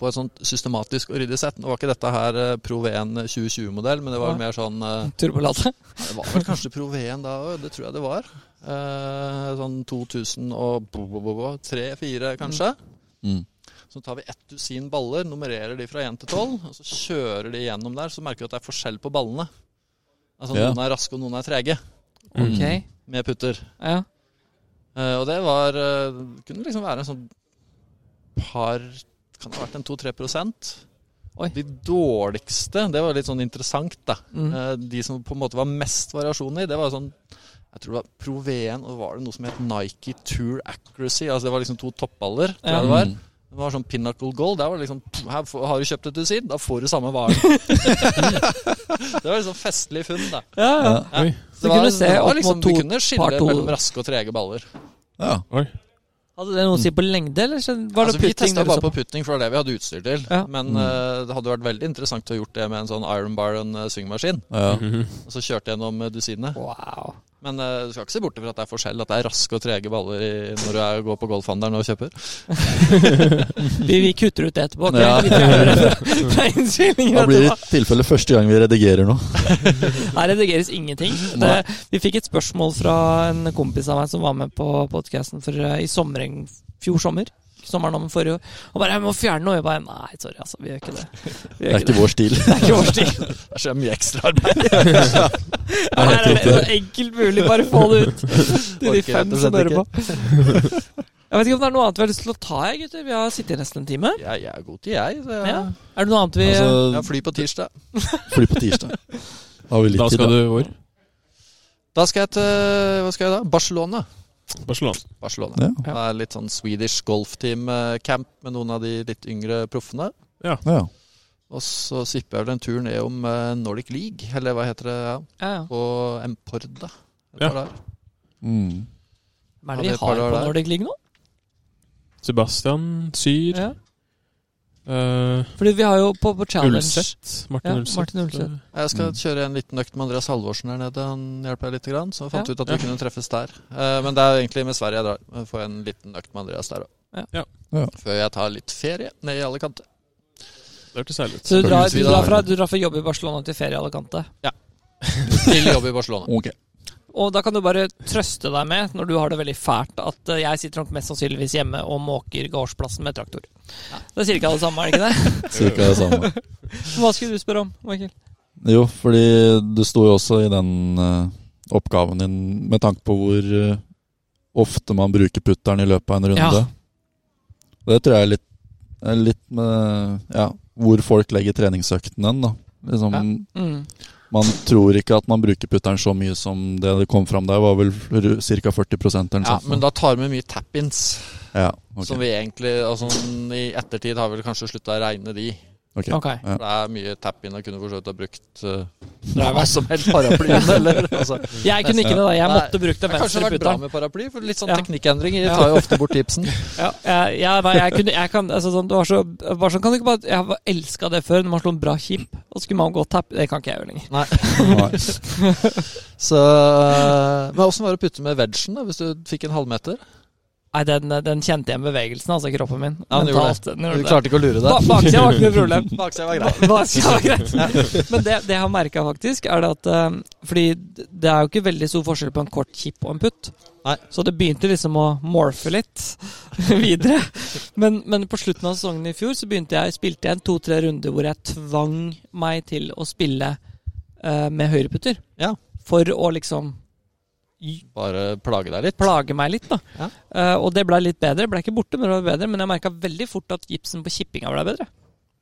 på et sånt systematisk og ryddig sett Nå var ikke dette her eh, Pro V1 2020-modell, men det var ja. mer sånn Turbolatet. Det var vel kanskje Pro V1 da òg, det tror jeg det var. Eh, sånn 2003-2004 kanskje. Mm. Så tar vi ett dusin baller, nummererer de fra 1 til 12, og så kjører de gjennom der. Så merker vi at det er forskjell på ballene. Altså Ja. Noen er raske, og noen er trege Ok. med putter. Ja. Uh, og det var uh, Kunne liksom være en sånn par Kan det ha vært en 2-3 prosent. Oi. De dårligste, det var litt sånn interessant, da. Mm. Uh, De som på en måte var mest variasjon i, det var sånn Jeg tror det var Pro V1, og var det noe som het Nike Tour Accuracy. Altså Det var liksom to toppballer, tror Ja. jeg det var. Mm. Det var sånn Pinnacle Gold. Der var det liksom Her har du kjøpt et dusin, da får du samme varen. det var liksom festlig funn, da. Ja, ja. Ja. Oi. Så du kunne se det var opp liksom, mot to Du kunne skille to- mellom raske og trege baller. Ja. Oi. Hadde det noe å si på lengde, eller var det altså, vi putting? testa bare på putting, for det var det vi hadde utstyr til. Ja. Men Mm. uh, det hadde vært veldig interessant å ha gjort det med en sånn Iron Bar og en uh, swingmaskin. Ja. Mhm. Og så kjørte gjennom eh, dusinene. Wow. Men uh, du skal ikke se bort fra at det er forskjell. At det er raske og trege baller i, når du er, går på golfhandelen og kjøper. Vi, vi kutter ut det etterpå. ok? Ja. Da blir det i tilfelle første gang vi redigerer nå. Her redigeres ingenting. Det, vi fikk et spørsmål fra en kompis av meg som var med på podkasten i sommer, fjor sommer. Sommeren om forrige år. Og bare 'Jeg må fjerne noe.' Jeg bare Nei, sorry, altså. Vi gjør ikke det. Gjør Det er ikke vår stil. Det er ikke vår stil. Det er så mye ekstraarbeid. Ja, det er så enkelt mulig. Bare få det ut til de fem som hører på. Jeg vet ikke om det er noe annet vi har lyst til å ta, jeg, gutter. Vi har sittet i nesten en time. Jeg, jeg er god til, jeg. Så jeg, Ja. Er det noe annet vi Altså, Ja, fly på tirsdag. fly på tirsdag. Da har vi litt Da tid, skal da. du hvor? Da skal jeg til Hva skal jeg da? Barcelona. Barcelona. Barcelona. Ja. Det er litt sånn Swedish golfteam-camp med noen av de litt yngre proffene. Ja. Og så sipper jeg vel en tur ned om eh, Nordic League, eller hva heter det, ja, ja, ja. på Emporda. Ja. Mm. Hva er det vi er har på. Nordic League nå? Sebastian Syr. Ja. eh, Fordi vi har jo på, på Challenge Ulseth. Martin Ja, Ulseth. Martin Ulseth. Jeg skal kjøre en liten økt med Andreas Halvorsen der nede. Han hjelper jeg litt. Grann, så jeg fant Ja. ut at vi kunne treffes der. Uh, men det er egentlig med Sverige jeg drar. Jeg får en liten økt med Andreas der òg. Ja. Ja. Ja. Før jeg tar litt ferie ned i Alicante. Det hørtes herlig ut. Så du drar, du, drar fra, du drar fra jobb i Barcelona til ferie i Alicante. Til jobb i Barcelona. Ok. Og da kan du bare trøste deg med, når du har det veldig fælt, at eh, jeg sitter nok mest sannsynligvis hjemme og måker gårdsplassen med traktor. Det sier ikke alle sammen, er det ikke det? Cirka det samme. Hva skulle du spørre om, Michael? Jo, fordi det sto jo også i den uh, oppgaven din med tanke på hvor, uh, ofte man bruker putteren i løpet av en runde. Ja. Det tror jeg er litt, er litt med ja, hvor folk legger treningsøkten hen. da. Liksom, Ja. Mm. Man tror ikke at man bruker putteren så mye som det det kom fram der. var vel ca. 40% eller Ja, men da tar vi mye tap-ins. ja, okay. Som vi egentlig altså, I ettertid har vi vel kanskje slutta å regne de. Ok. okay. Ja. Det er mye tap-in Jeg kunne forsøkt å ha brukt uh, hva som helst paraplyen, eller altså. Jeg kunne ikke det, da. Jeg Nei, måtte brukt den Det har kanskje venstre vært bra med paraply, for litt sånn Ja. teknikkendringer Ja. tar jo ofte bort tipsen. Ja, jeg, jeg, nei, jeg kunne jeg kan, altså, sånn, Det var så, var sånn, kan du ikke bare Jeg har elska det før, når man slo en bra chip, og så skulle man gå tap. Det kan ikke jeg gjøre lenger. Nei. Så, uh, men åssen var det å putte med vegen, da, hvis du fikk en halvmeter? Nei, den, den kjente igjen bevegelsen, altså kroppen min. Ja, den gjorde det. den Du gjorde det. klarte ikke å lure deg? Baksida var ikke noe problem. Baksida var greit. Baksida var greit. Men det, det jeg har merka, faktisk, er det at eh, Fordi det er jo ikke veldig stor forskjell på en kort chip og en putt. Nei. Så det begynte liksom å morfe litt videre. Men, men på slutten av sesongen i fjor så begynte jeg, spilte jeg en to-tre runder hvor jeg tvang meg til å spille uh, med høyreputter. Ja. For å liksom Bare plage deg litt. plage meg litt, da. Ja. Uh, og det ble litt bedre. Ble ikke borte, men det ble bedre. Men jeg merka veldig fort at gipsen på kippinga ble bedre.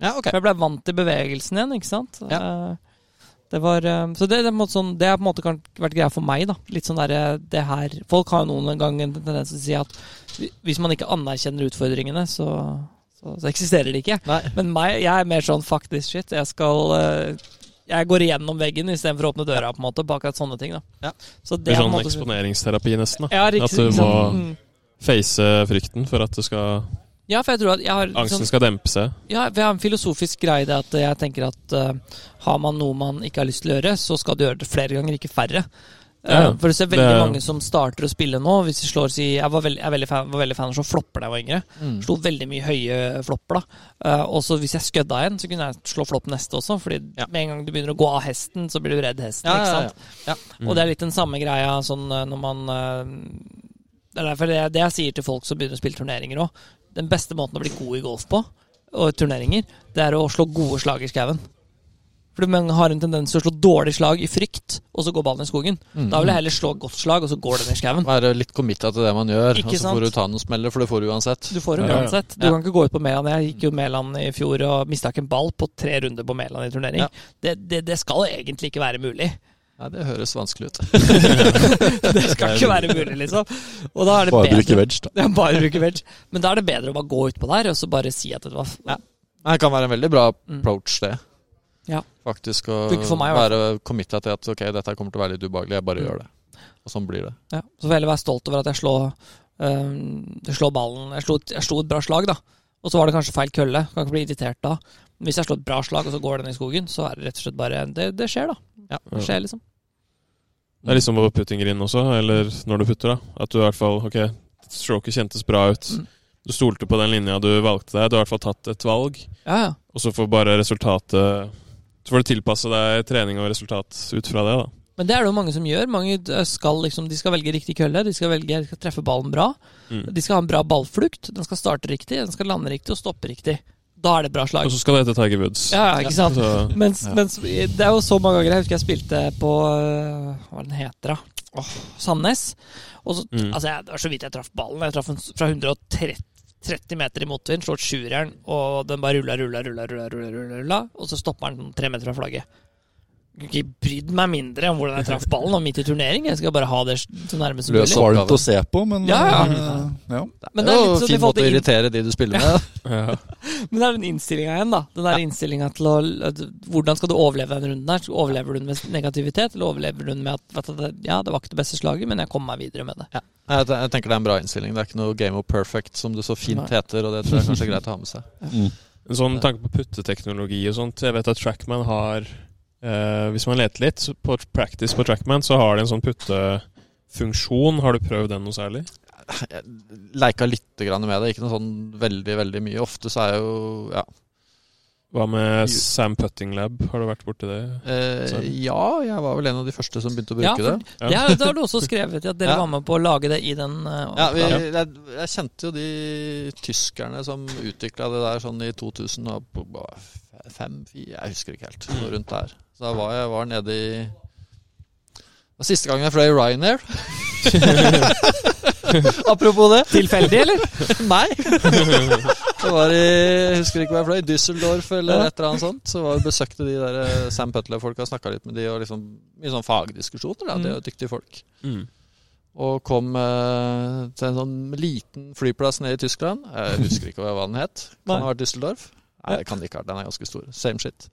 Ja, ok. For jeg ble vant til bevegelsen igjen, ikke sant. Ja. Uh, Det var, uh, så det, det, sånn, det har på en måte vært greia for meg. da Litt sånn der, det her Folk har jo noen gang en tendens til å si at hvis man ikke anerkjenner utfordringene, så, så, så eksisterer de ikke. Nei. Men meg, jeg er mer sånn fuck this shit. Jeg skal eh, Jeg går igjennom veggen istedenfor å åpne døra, på en måte på akkurat sånne ting. da Ja. Så Det det er sånn måte- eksponeringsterapi, nesten. da Ja, riktig, At du må sant? Mm. face frykten for at du skal, Ja, for jeg tror at jeg har angsten sånn, skal dempe seg. Ja, for jeg har en filosofisk greie i det at jeg tenker at uh, har man noe man ikke har lyst til å gjøre, så skal du gjøre det flere ganger, ikke færre. Eh, Ja, for du ser veldig det- mange som starter å spille nå. Hvis de slår si Jeg var veldig, jeg veldig fan, var veldig fan av å flopper da jeg var yngre. Mm. Slo veldig mye høye flopper, da. Uh, og så hvis jeg skødda en, så kunne jeg slå flopp neste også. Fordi Ja. med en gang du begynner å gå av hesten, så blir du redd hesten. Ja, ikke sant? ja. Og det er litt den samme greia sånn eh, når man uh, Det er derfor det, det jeg sier til folk som begynner å spille turneringer òg. Den beste måten å bli god i golf på, og turneringer, det er å slå gode slag i skauen. For mange har en tendens til å slå dårlig slag i frykt, og så går ballen i skogen. Mm. Da vil jeg heller slå godt slag, og så går den i skauen. Være litt committa til det man gjør, Ikke og så sant? får du ta noen smeller, for det får du uansett. Du får det Ja, ja. uansett. Du Ja. kan ikke gå ut på Mæland. Jeg gikk jo Mæland i fjor og mista ikke en ball på tre runder på Mæland i turnering. Ja. Det, det, det skal egentlig ikke være mulig. Nei, det høres vanskelig ut. Det skal ikke være mulig, liksom. Og da er det Bare bedre bruke veg, da. Ja, bare bruke veg. Men da er det bedre å bare gå utpå der og så bare si at det var Ja. Det kan være en veldig bra Mm. approach, det. Ja. Faktisk å meg, være committa til at ok, dette kommer til å være litt ubehagelig, jeg bare Mm. gjør det. Og sånn blir det. Ja. Så får jeg heller være stolt over at jeg slår, øh, jeg slår ballen jeg slo, jeg slo et bra slag, da. Og så var det kanskje feil kølle. Kan ikke bli irritert da. Men hvis jeg slår et bra slag, og så går den i skogen, så er det rett og slett bare Det, det skjer, da. Ja. Det skjer, liksom. Det er liksom på puttingrinn også, eller når du putter, da. At du i hvert fall Ok, stroket kjentes bra ut. Mm. Du stolte på den linja du valgte deg. Du har i hvert fall tatt et valg. Ja, ja. Og så får bare resultatet Så får du tilpasse deg trening og resultat ut fra det, da. Men det er det jo mange som gjør. Mange eh, skal liksom, de skal velge riktig kølle, de skal, velge, de skal treffe ballen bra. Mm. De skal ha en bra ballflukt, den skal starte riktig, den skal lande riktig og stoppe riktig. Da er det bra slag. Og så skal det hete Tiger Woods. Ja, ikke sant? Så, Mens, Ja. mens det er jo så mange ganger Jeg husker jeg spilte på øh, Hva den heter, da? Åh, Sandnes. Og så, Mm. altså jeg, Det var så vidt jeg traff ballen. Jeg traff den fra 130 30 meter i motvind, slår sjueren, og den bare rulla, rulla, rulla, rulla, rulla, rulla og så stopper den tre meter fra flagget. Ikke brydd meg mindre om hvordan jeg traff ballen, og midt i turnering. Jeg skal bare ha det så nærme som Løs mulig. opp. Varmt å se på, men Ja, ja. eh, ja. Men det er jo litt sånn fin måte å irritere de du spiller med. ja. Men det er den innstillinga igjen, da. Den der innstillinga til å Hvordan skal du overleve den runden her? Overlever du den med negativitet, eller overlever du den med at vet du, Ja, det var ikke det beste slaget, men jeg kommer meg videre med det. Ja. Jeg, jeg tenker det er en bra innstilling. Det er ikke noe game of perfect, som det så fint heter, og det tror jeg kanskje er greit å ha med seg. Mm. En sånn tanke på putteteknologi og sånt. Jeg vet at Trackman har eh, Hvis man leter litt på practice på Trackman, så har de en sånn puttefunksjon. Har du prøvd den noe særlig? Jeg leika litt grann med det, ikke noe sånn veldig, veldig mye. Ofte så er jeg jo Ja. Hva med Sam Putting Lab? Har du vært borti det? Eh, ja, jeg var vel en av de første som begynte å Ja, bruke for det. Ja. det, har, du også skrevet, at dere Ja. var med på å lage det i den uh, Ja, vi, jeg, jeg kjente jo de tyskerne som utvikla det der sånn i 2005 Jeg husker ikke helt. Rundt der. Så da var jeg var nede i det var Siste gangen jeg fløy Ryanair. Apropos det. Tilfeldig, eller? Nei. Det var i jeg husker ikke hva jeg fløy, Düsseldorf eller et eller annet sånt. Så var besøkte de der eh, Sam Putler-folka, snakka litt med de, og liksom mye sånn fagdiskusjoner. Da. Det er jo dyktige folk. Mm. Og kom eh, til en sånn liten flyplass nede i Tyskland. Jeg husker ikke hva den het. Kan ha vært Düsseldorf. Nei, det kan det ikke ha. Den er ganske stor. Same shit.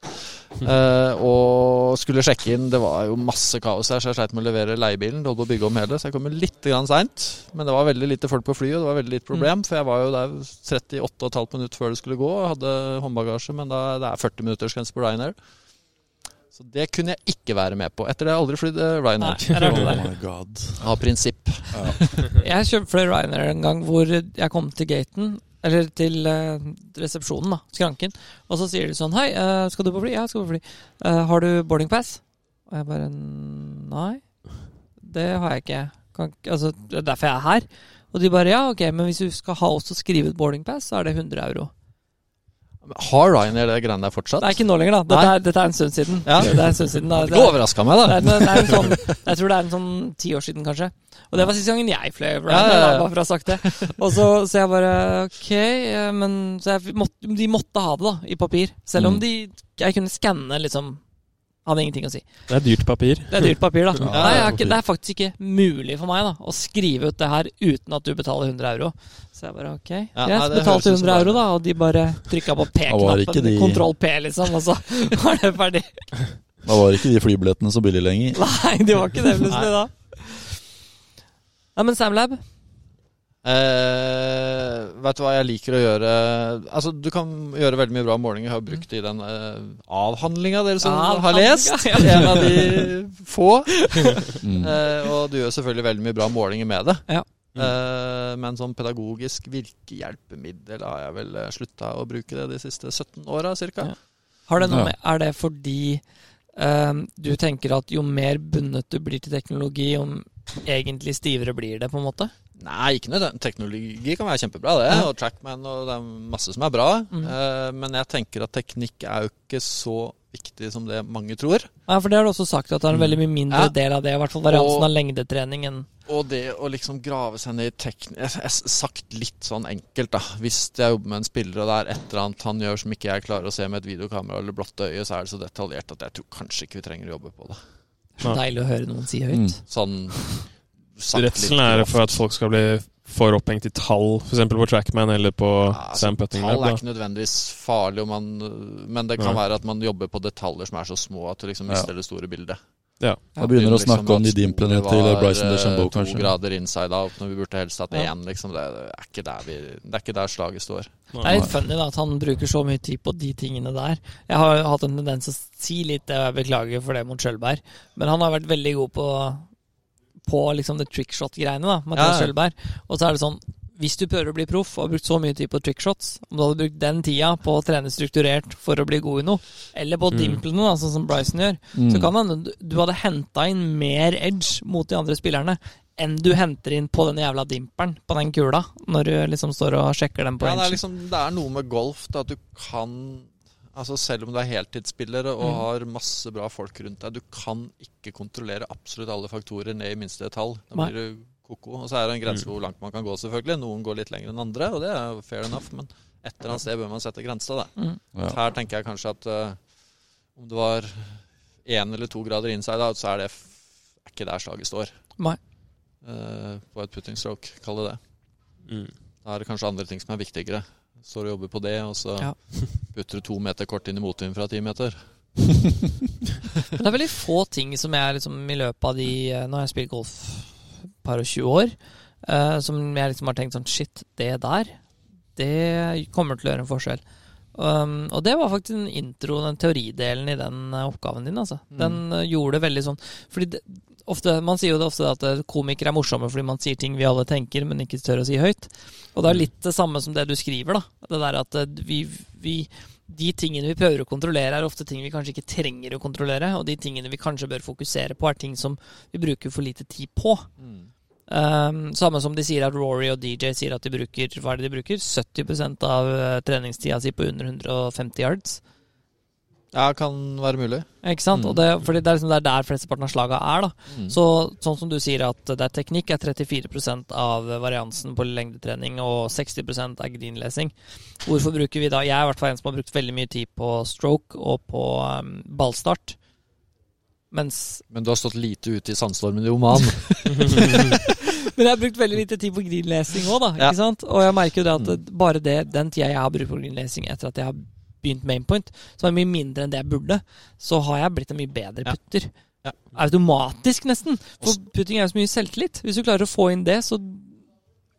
Uh, og skulle sjekke inn. Det var jo masse kaos her, så jeg sleit med å levere leiebilen. Det holdt på å bygge om hele, så jeg kom litt grann seint. Men det var veldig lite folk på flyet, og det var veldig lite problem. For jeg var jo der 38,5 minutter før det skulle gå, og hadde håndbagasje. Men da, det er 40 minutters grense på Ryanair. Så det kunne jeg ikke være med på. Etter det har jeg aldri flydd eh, Ryanair. jeg Oh. Av prinsipp. Jeg kjøpte Ryanair en gang hvor jeg kom til gaten, eller til eh, resepsjonen, da, skranken, og så sier de sånn Hei, eh, skal du på fly? Ja, jeg skal på fly. Eh, har du boarding pass? Og jeg bare Nei, det har jeg ikke. Kan, altså, det er derfor jeg er her. Og de bare ja, ok, men hvis du skal ha oss til skrive ut boarding pass, så er det 100 euro. Har Ryanair det greiene der fortsatt? Det er ikke nå lenger, da. Dette er, dette er en stund siden. Ja. Det er en stund siden da. Det overraska meg, Det da. er, det er en sånn, jeg tror det er en sånn ti år siden, kanskje. Og det var siste gangen jeg fløy Ryanair, Ja, ja, bare for å ha sagt det. Og så, så jeg bare Ok, eh, men så jeg De måtte ha det, da, i papir. Selv om Mm. de Jeg kunne skanne, liksom. Hadde ingenting å si. Det er dyrt papir. Det er dyrt papir, da. Ja, Nei, ikke, det er faktisk ikke mulig for meg da å skrive ut det her uten at du betaler 100 euro. Så jeg bare ok, Ja, jeg betalte høres ut som 100 euro, da, og de bare trykka på P-knappen. de- Kontroll P, liksom, og så var det ferdig. Da var ikke de flybillettene så billige lenger. Nei, de var ikke det plutselig da. Nei, men Samlab Eh, vet du hva jeg liker å gjøre? Altså, Du kan gjøre veldig mye bra målinger. Jeg har brukt det i den uh, avhandlinga dere som har lest. ja. En av de få. Mm. Eh, og du gjør selvfølgelig veldig mye bra målinger med det. Ja. Uh, men som pedagogisk virkehjelpemiddel har jeg vel slutta å bruke det de siste 17 åra ca. Ja. Har det noe Ja. med, Er det fordi ehm, du tenker at jo mer bundet du blir til teknologi, jo egentlig stivere blir det, på en måte? Nei, ikke nødvendig. Teknologi kan være kjempebra, det. Ja. Og Trackman og det er masse som er bra. Mm. Uh, men jeg tenker at teknikk er jo ikke så viktig som det mange tror. Ja, for det har du også sagt, at det er en veldig mye mindre Mm. Ja. del av det. I hvert fall variansen Og- av lengdetrening enn Og det å liksom grave seg ned i teknikk Sagt litt sånn enkelt, da. Hvis jeg jobber med en spiller, og det er et eller annet han gjør som ikke jeg klarer å se med et videokamera eller blått øye, så er det så detaljert at jeg tror kanskje ikke vi trenger å jobbe på det. Så deilig å høre noen si høyt. Mm. Sånn sagt Redselen er for at folk skal bli for opphengt i tall, f.eks. på Trackman eller på Ja, altså, Sam Putting Tall er ikke nødvendigvis farlig, om man, men det kan ja. være at man jobber på detaljer som er så små at du liksom Ja. mister det store bildet. Ja. Da begynner å Liksom snakke om de at dimplene sporet til Bryson DeChambeau, kanskje. To grader inside out når vi burde helst hatt Ja. én, liksom. Det er ikke der, vi, det er ikke der slaget står. Det er litt funny da, at han bruker så mye tid på de tingene der. Jeg har hatt en tendens til å si litt det, og jeg beklager for det mot Skjølberg, men han har vært veldig god på På liksom det trickshot-greiene, da, Mathias Ja. Kjølberg. Og så er det sånn hvis du prøver å bli proff og har brukt så mye tid på trickshots, om du hadde brukt den tida på å trene strukturert for å bli god i noe, eller på Mm. dimplene, da, sånn som Bryson gjør, Mm. så kan man, du hadde henta inn mer edge mot de andre spillerne enn du henter inn på den jævla dimperen på den kula, når du liksom står og sjekker den på Ja, det, er liksom, det er noe med golf da, at du kan Altså Selv om du er heltidsspillere og Mm. har masse bra folk rundt deg, du kan ikke kontrollere absolutt alle faktorer ned i minste detalj. Da Nei. blir du koko. Og så er det en grense Mm. hvor langt man kan gå, selvfølgelig. Noen går litt lenger enn andre, og det er fair enough, men et eller annet sted bør man sette grensa, da. Mm. Ja. Her tenker jeg kanskje at uh, om det var én eller to grader inside out, så er det f er ikke der slaget står. Nei. Uh, på et putting stroke, kall det det. Mm. Da er det kanskje andre ting som er viktigere. Står og jobber på det, og så Ja. putter du to meter kort inn i motvind fra ti meter. Men det er veldig få ting som jeg liksom i løpet av de eh, Nå har jeg spilt golf et par og 20 år, uh, som jeg liksom har tenkt sånn Shit, det der, det kommer til å gjøre en forskjell. Um, og det var faktisk den intro, den teoridelen i den eh, oppgaven din. Altså. Mm. Den gjorde det veldig sånn Fordi det, ofte, Man sier jo det ofte at eh, komikere er morsomme fordi man sier ting vi alle tenker, men ikke tør å si høyt. Og det er litt det samme som det du skriver. da Det der at eh, vi, vi de tingene vi prøver å kontrollere, er ofte ting vi kanskje ikke trenger å kontrollere. Og de tingene vi kanskje bør fokusere på, er ting som vi bruker for lite tid på. Um, samme som de sier at Rory og DJ sier at de bruker Hva er det de bruker? 70 av eh, treningstida si på under 150 yards. Ja, kan være mulig. Ikke sant? Mm. Og det, fordi det er liksom det er der flesteparten av slaga er. da Mm. Så sånn som du sier at det er teknikk er 34% av variansen på lengdetrening, og 60% er greenlesing. Hvorfor bruker vi da Jeg er i hvert fall en som har brukt veldig mye tid på stroke og på um, ballstart. Mens Men du har stått lite ute i sandstormen i Oman. Men jeg har brukt veldig lite tid på greenlesing òg, da. Ja. Ikke sant? Og jeg merker jo det at bare det, den tida jeg har brukt på greenlesing etter at jeg har begynt mainpoint, som er mye mindre enn det jeg burde, så har jeg blitt en mye bedre putter. Ja. Automatisk, nesten. For putting er jo så mye selvtillit. Hvis du klarer å få inn det, så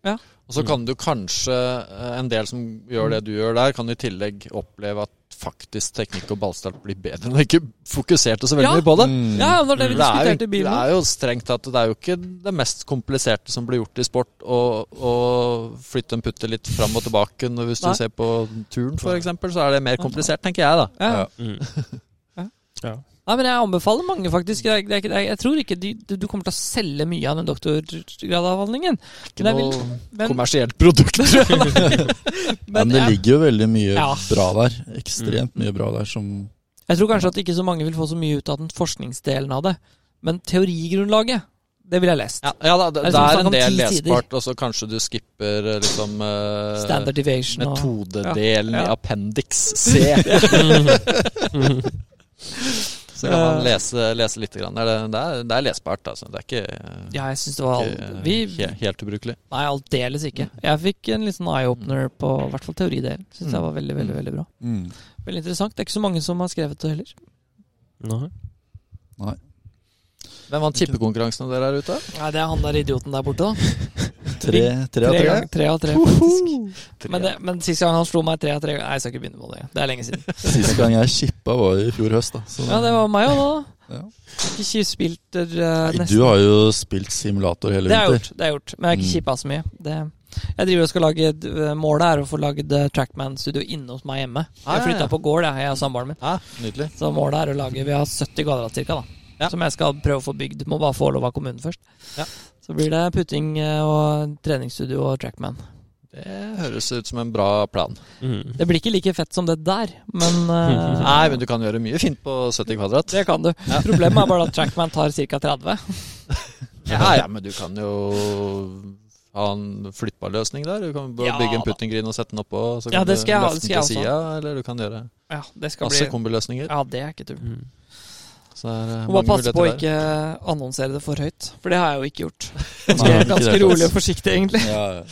ja. Og så kan du kanskje, eh, en del som gjør det du gjør der, kan i tillegg oppleve at faktisk teknikk og ballstart blir bedre når du ikke fokuserte så veldig Ja. mye på det. Mm. Ja, er, jo, diskuterte bilen. det er jo strengt tatt Det er jo ikke det mest kompliserte som blir gjort i sport, å, flytte en putte litt fram og tilbake. Når Hvis du Nei. ser på turn, f.eks., så er det mer komplisert, tenker jeg, da. Ja. Mm. Nei, men jeg anbefaler mange, faktisk. Jeg, jeg, jeg tror ikke du, du kommer til å selge mye av den doktorgradavhandlingen. Ikke noe vil- men- kommersielt produkt, tror jeg. Men det ligger jo veldig mye Ja. bra der. Ekstremt mye bra der som jeg tror kanskje at ikke så mange vil få så mye ut av den forskningsdelen av det. Men teorigrunnlaget, det vil jeg lest. Ja, ja da, det, Det er liksom er en del lesbart, og så kanskje du skipper eh, liksom uh, Standard deviation og metodedelen Ja. i appendix C. Så kan man lese, lese litt. Grann. Det, er, det, er, lesbart, altså. Det er ikke, Ja, jeg syns det var all... ikke Vi he- helt ubrukelig. Nei, aldeles ikke. Jeg fikk en liten eye-opener på i hvert fall teoridelen. Syns jeg var veldig, veldig veldig bra. mm. Veldig interessant. Det er ikke så mange som har skrevet det heller. Nei. Hvem vant tippekonkurransen dere er ute? Nei, Det er han der idioten der borte, da. Tre, tre av tre. gang- tre av tre, faktisk. Men, det, men sist gang han slo meg tre av tre Nei, jeg skal ikke begynne på det. Det er lenge siden. Sist gang jeg chippa, var i fjor høst. da så. Ja, det var meg òg, da. Ja. Ikke spilt uh, Nei, nesten. Du har jo spilt simulator hele har vinter. det har jeg gjort. men jeg har ikke Mm. kippa så mye. Det, jeg driver og skal lage eh, Målet er å få lagd eh, Trackman-studio inne hos meg hjemme. Ah, Jeg ja, flytta på gård, jeg, jeg og samboeren min. Ja, nydelig. Så målet er å lage Vi har 70 kvadrat cirka, da. Ja. Som jeg skal prøve å få bygd. Må bare få lov av kommunen først. Ja. Så blir det putting eh, og treningsstudio og Trackman. Det høres ut som en bra plan. Mm. Det blir ikke like fett som det der, men uh, Nei, men du kan gjøre mye fint på 70 kvadrat. Det kan du. Problemet er bare at Trackman tar ca. 30. Ja, ja, men du kan jo ha en flyttbar løsning der. Du kan bare Ja, bygge en puttinggrin og sette den oppå. Så kan ha, du løfte den til sida, eller du kan gjøre Ja, det skal masse bli kombiløsninger. Ja, det er ikke tull. Mm. Så er eh, Må passe på å ikke annonsere det for høyt, for det har jeg jo ikke gjort. Ganske, ganske rolig og forsiktig, egentlig. Ja, ja.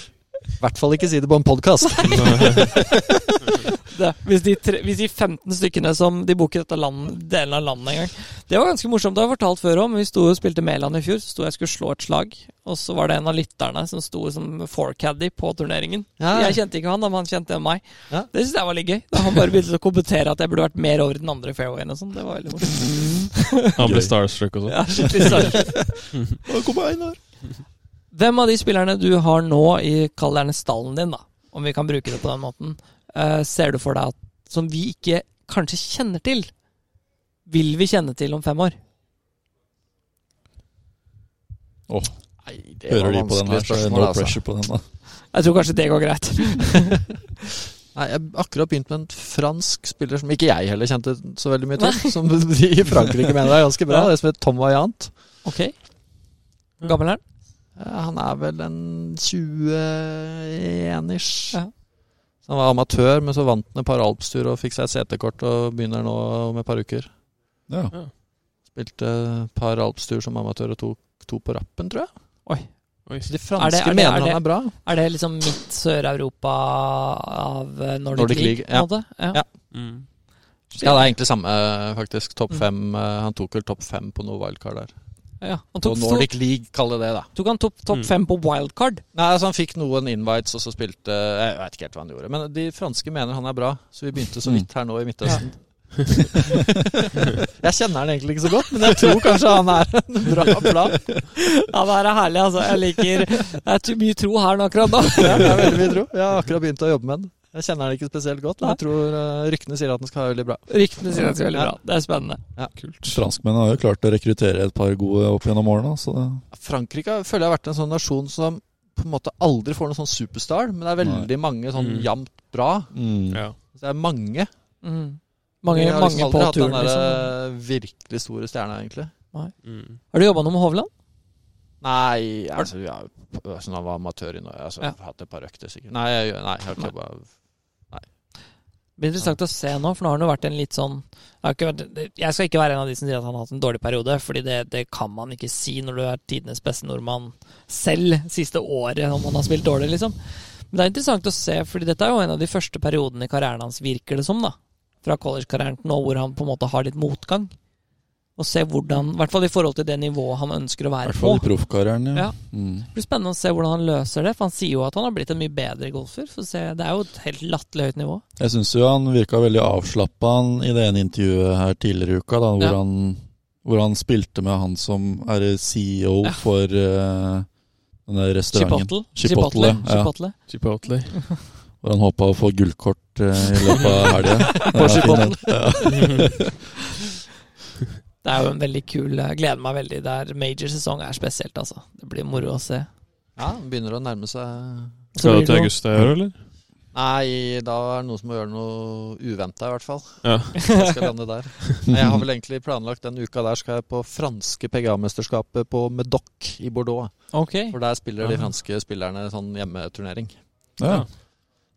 I hvert fall ikke si det på en podkast. Hvis, de hvis de 15 stykkene som de bor i dette land, delen av landet en gang Det var ganske morsomt, det har jeg fortalt før om. Vi sto og spilte Mæland i fjor, så sto jeg og skulle slå et slag. Og så var det en av lytterne som sto som forecaddy på turneringen. Ja. Jeg kjente ikke han, men han kjente meg. Ja. Det syns jeg var litt gøy. Da han bare begynte å kommentere at jeg burde vært mer over den andre fairwayen og sånn. Det var veldig morsomt. Han ble starstruck og sånn. Ja, skikkelig starstruck. Å, kom Einar. Hvem av de spillerne du har nå i kall gjerne stallen din, da, om vi kan bruke det på den måten, uh, ser du for deg at som vi ikke kanskje kjenner til, vil vi kjenne til om fem år? Åh, Nei, det var hører de på den her, så er det no pressure altså. pressure på den. da. Jeg tror kanskje det går greit. Nei, jeg har akkurat begynt med en fransk spiller som ikke jeg heller kjente så veldig mye til. Som de i Frankrike mener er ganske bra. Ja. Det som heter Tom Vaillant. Ok. Gammel er han? Ja, han er vel en 21-ish. Ja. Så Han var amatør, men så vant han et par alpstur og fikk seg et CT-kort og begynner nå om et par uker. Ja. Spilte et par alpstur som amatør og tok to på rappen, tror jeg. Oi. Så de Er franske det- er det- mener er det- han er bra. Er det liksom midt Sør-Europa av eh, Nordic, Nordic League? League, ja. måte? Ja. Ja. Mm. Ja, det er egentlig samme, faktisk. Topp Mm. fem. eh, Han tok vel topp fem på noe wildcard der. Ja. Han tok, tok, Nordic League, kaller det det, da. tok han topp top Mm. fem på wildcard? Nei, altså Han fikk noen invites, og så spilte Jeg vet ikke helt hva han gjorde. Men de franske mener han er bra, så vi begynte så Mm. vidt her nå i Midtøsten. jeg kjenner han egentlig ikke så godt, men jeg tror kanskje han er en bra plan. Ja, det her er herlig, altså. Jeg liker Det er mye tro her nå akkurat nå. Ja, det er veldig mye tro. Jeg har akkurat begynt å jobbe med den. Jeg kjenner den ikke spesielt godt, men jeg tror eh, ryktene sier at den skal ha veldig bra. Ryktene sier at den skal ha veldig bra. Det er spennende. Kult. Franskmennene har jo klart å rekruttere et par gode opp gjennom årene. Så det, Frankrike føler jeg har vært en sånn nasjon som på en måte aldri får noen sånn superstar, men det er veldig mange sånn Mm. jevnt bra. mm. Ja. Så det er mange. Mm. Mange, på har liksom mange aldri på hatt den der, liksom. eh, virkelig store stjerna, egentlig. Mm. Har du jobba noe med Hovland? Nei, altså, jeg, sånn han var amatør i Norge. Altså, Ja. Hatt et par økter, sikkert. Nei, jeg, nei, jeg har ikke jobba blir interessant å se nå, for nå har han jo vært en litt sånn jeg, ikke vært, jeg skal ikke være en av de som sier at han har hatt en dårlig periode, Fordi det, det kan man ikke si når du er tidenes beste nordmann selv siste året om han har spilt dårlig, liksom. Men det er interessant å se, fordi dette er jo en av de første periodene i karrieren hans, virker det som, da. Fra college-karrieren til nå, hvor han på en måte har litt motgang. Og se hvordan, i hvert fall i forhold til det nivået han ønsker å I være hvert på. fall i proffkarrieren, ja. Ja. Mm. Det blir spennende å se hvordan han løser det, for han sier jo at han har blitt en mye bedre golfer. Det er jo et helt latterlig høyt nivå. Jeg syns jo han virka veldig avslappa i det ene intervjuet her tidligere i uka, da, hvor, Ja. han, hvor han spilte med han som er CEO Ja. for uh, den der restauranten. Chipotle. Chipotle, ja. Chipotle. Chipotle. Hvor han håpa å få gullkort uh, i løpet av helga. På Chipotle. Det er jo en veldig kul Jeg gleder meg veldig. Der major-sesong er spesielt, altså. Det blir moro å se. Ja, det begynner å nærme seg Skal du til august i år, eller? Nei, da er det noen som må gjøre noe uventa, i hvert fall. Ja. Jeg skal lande der. Men Jeg har vel egentlig planlagt den uka der skal jeg på franske PGA-mesterskapet på Medoc i Bordeaux. Ok. For der spiller de franske spillerne sånn hjemmeturnering. Ja.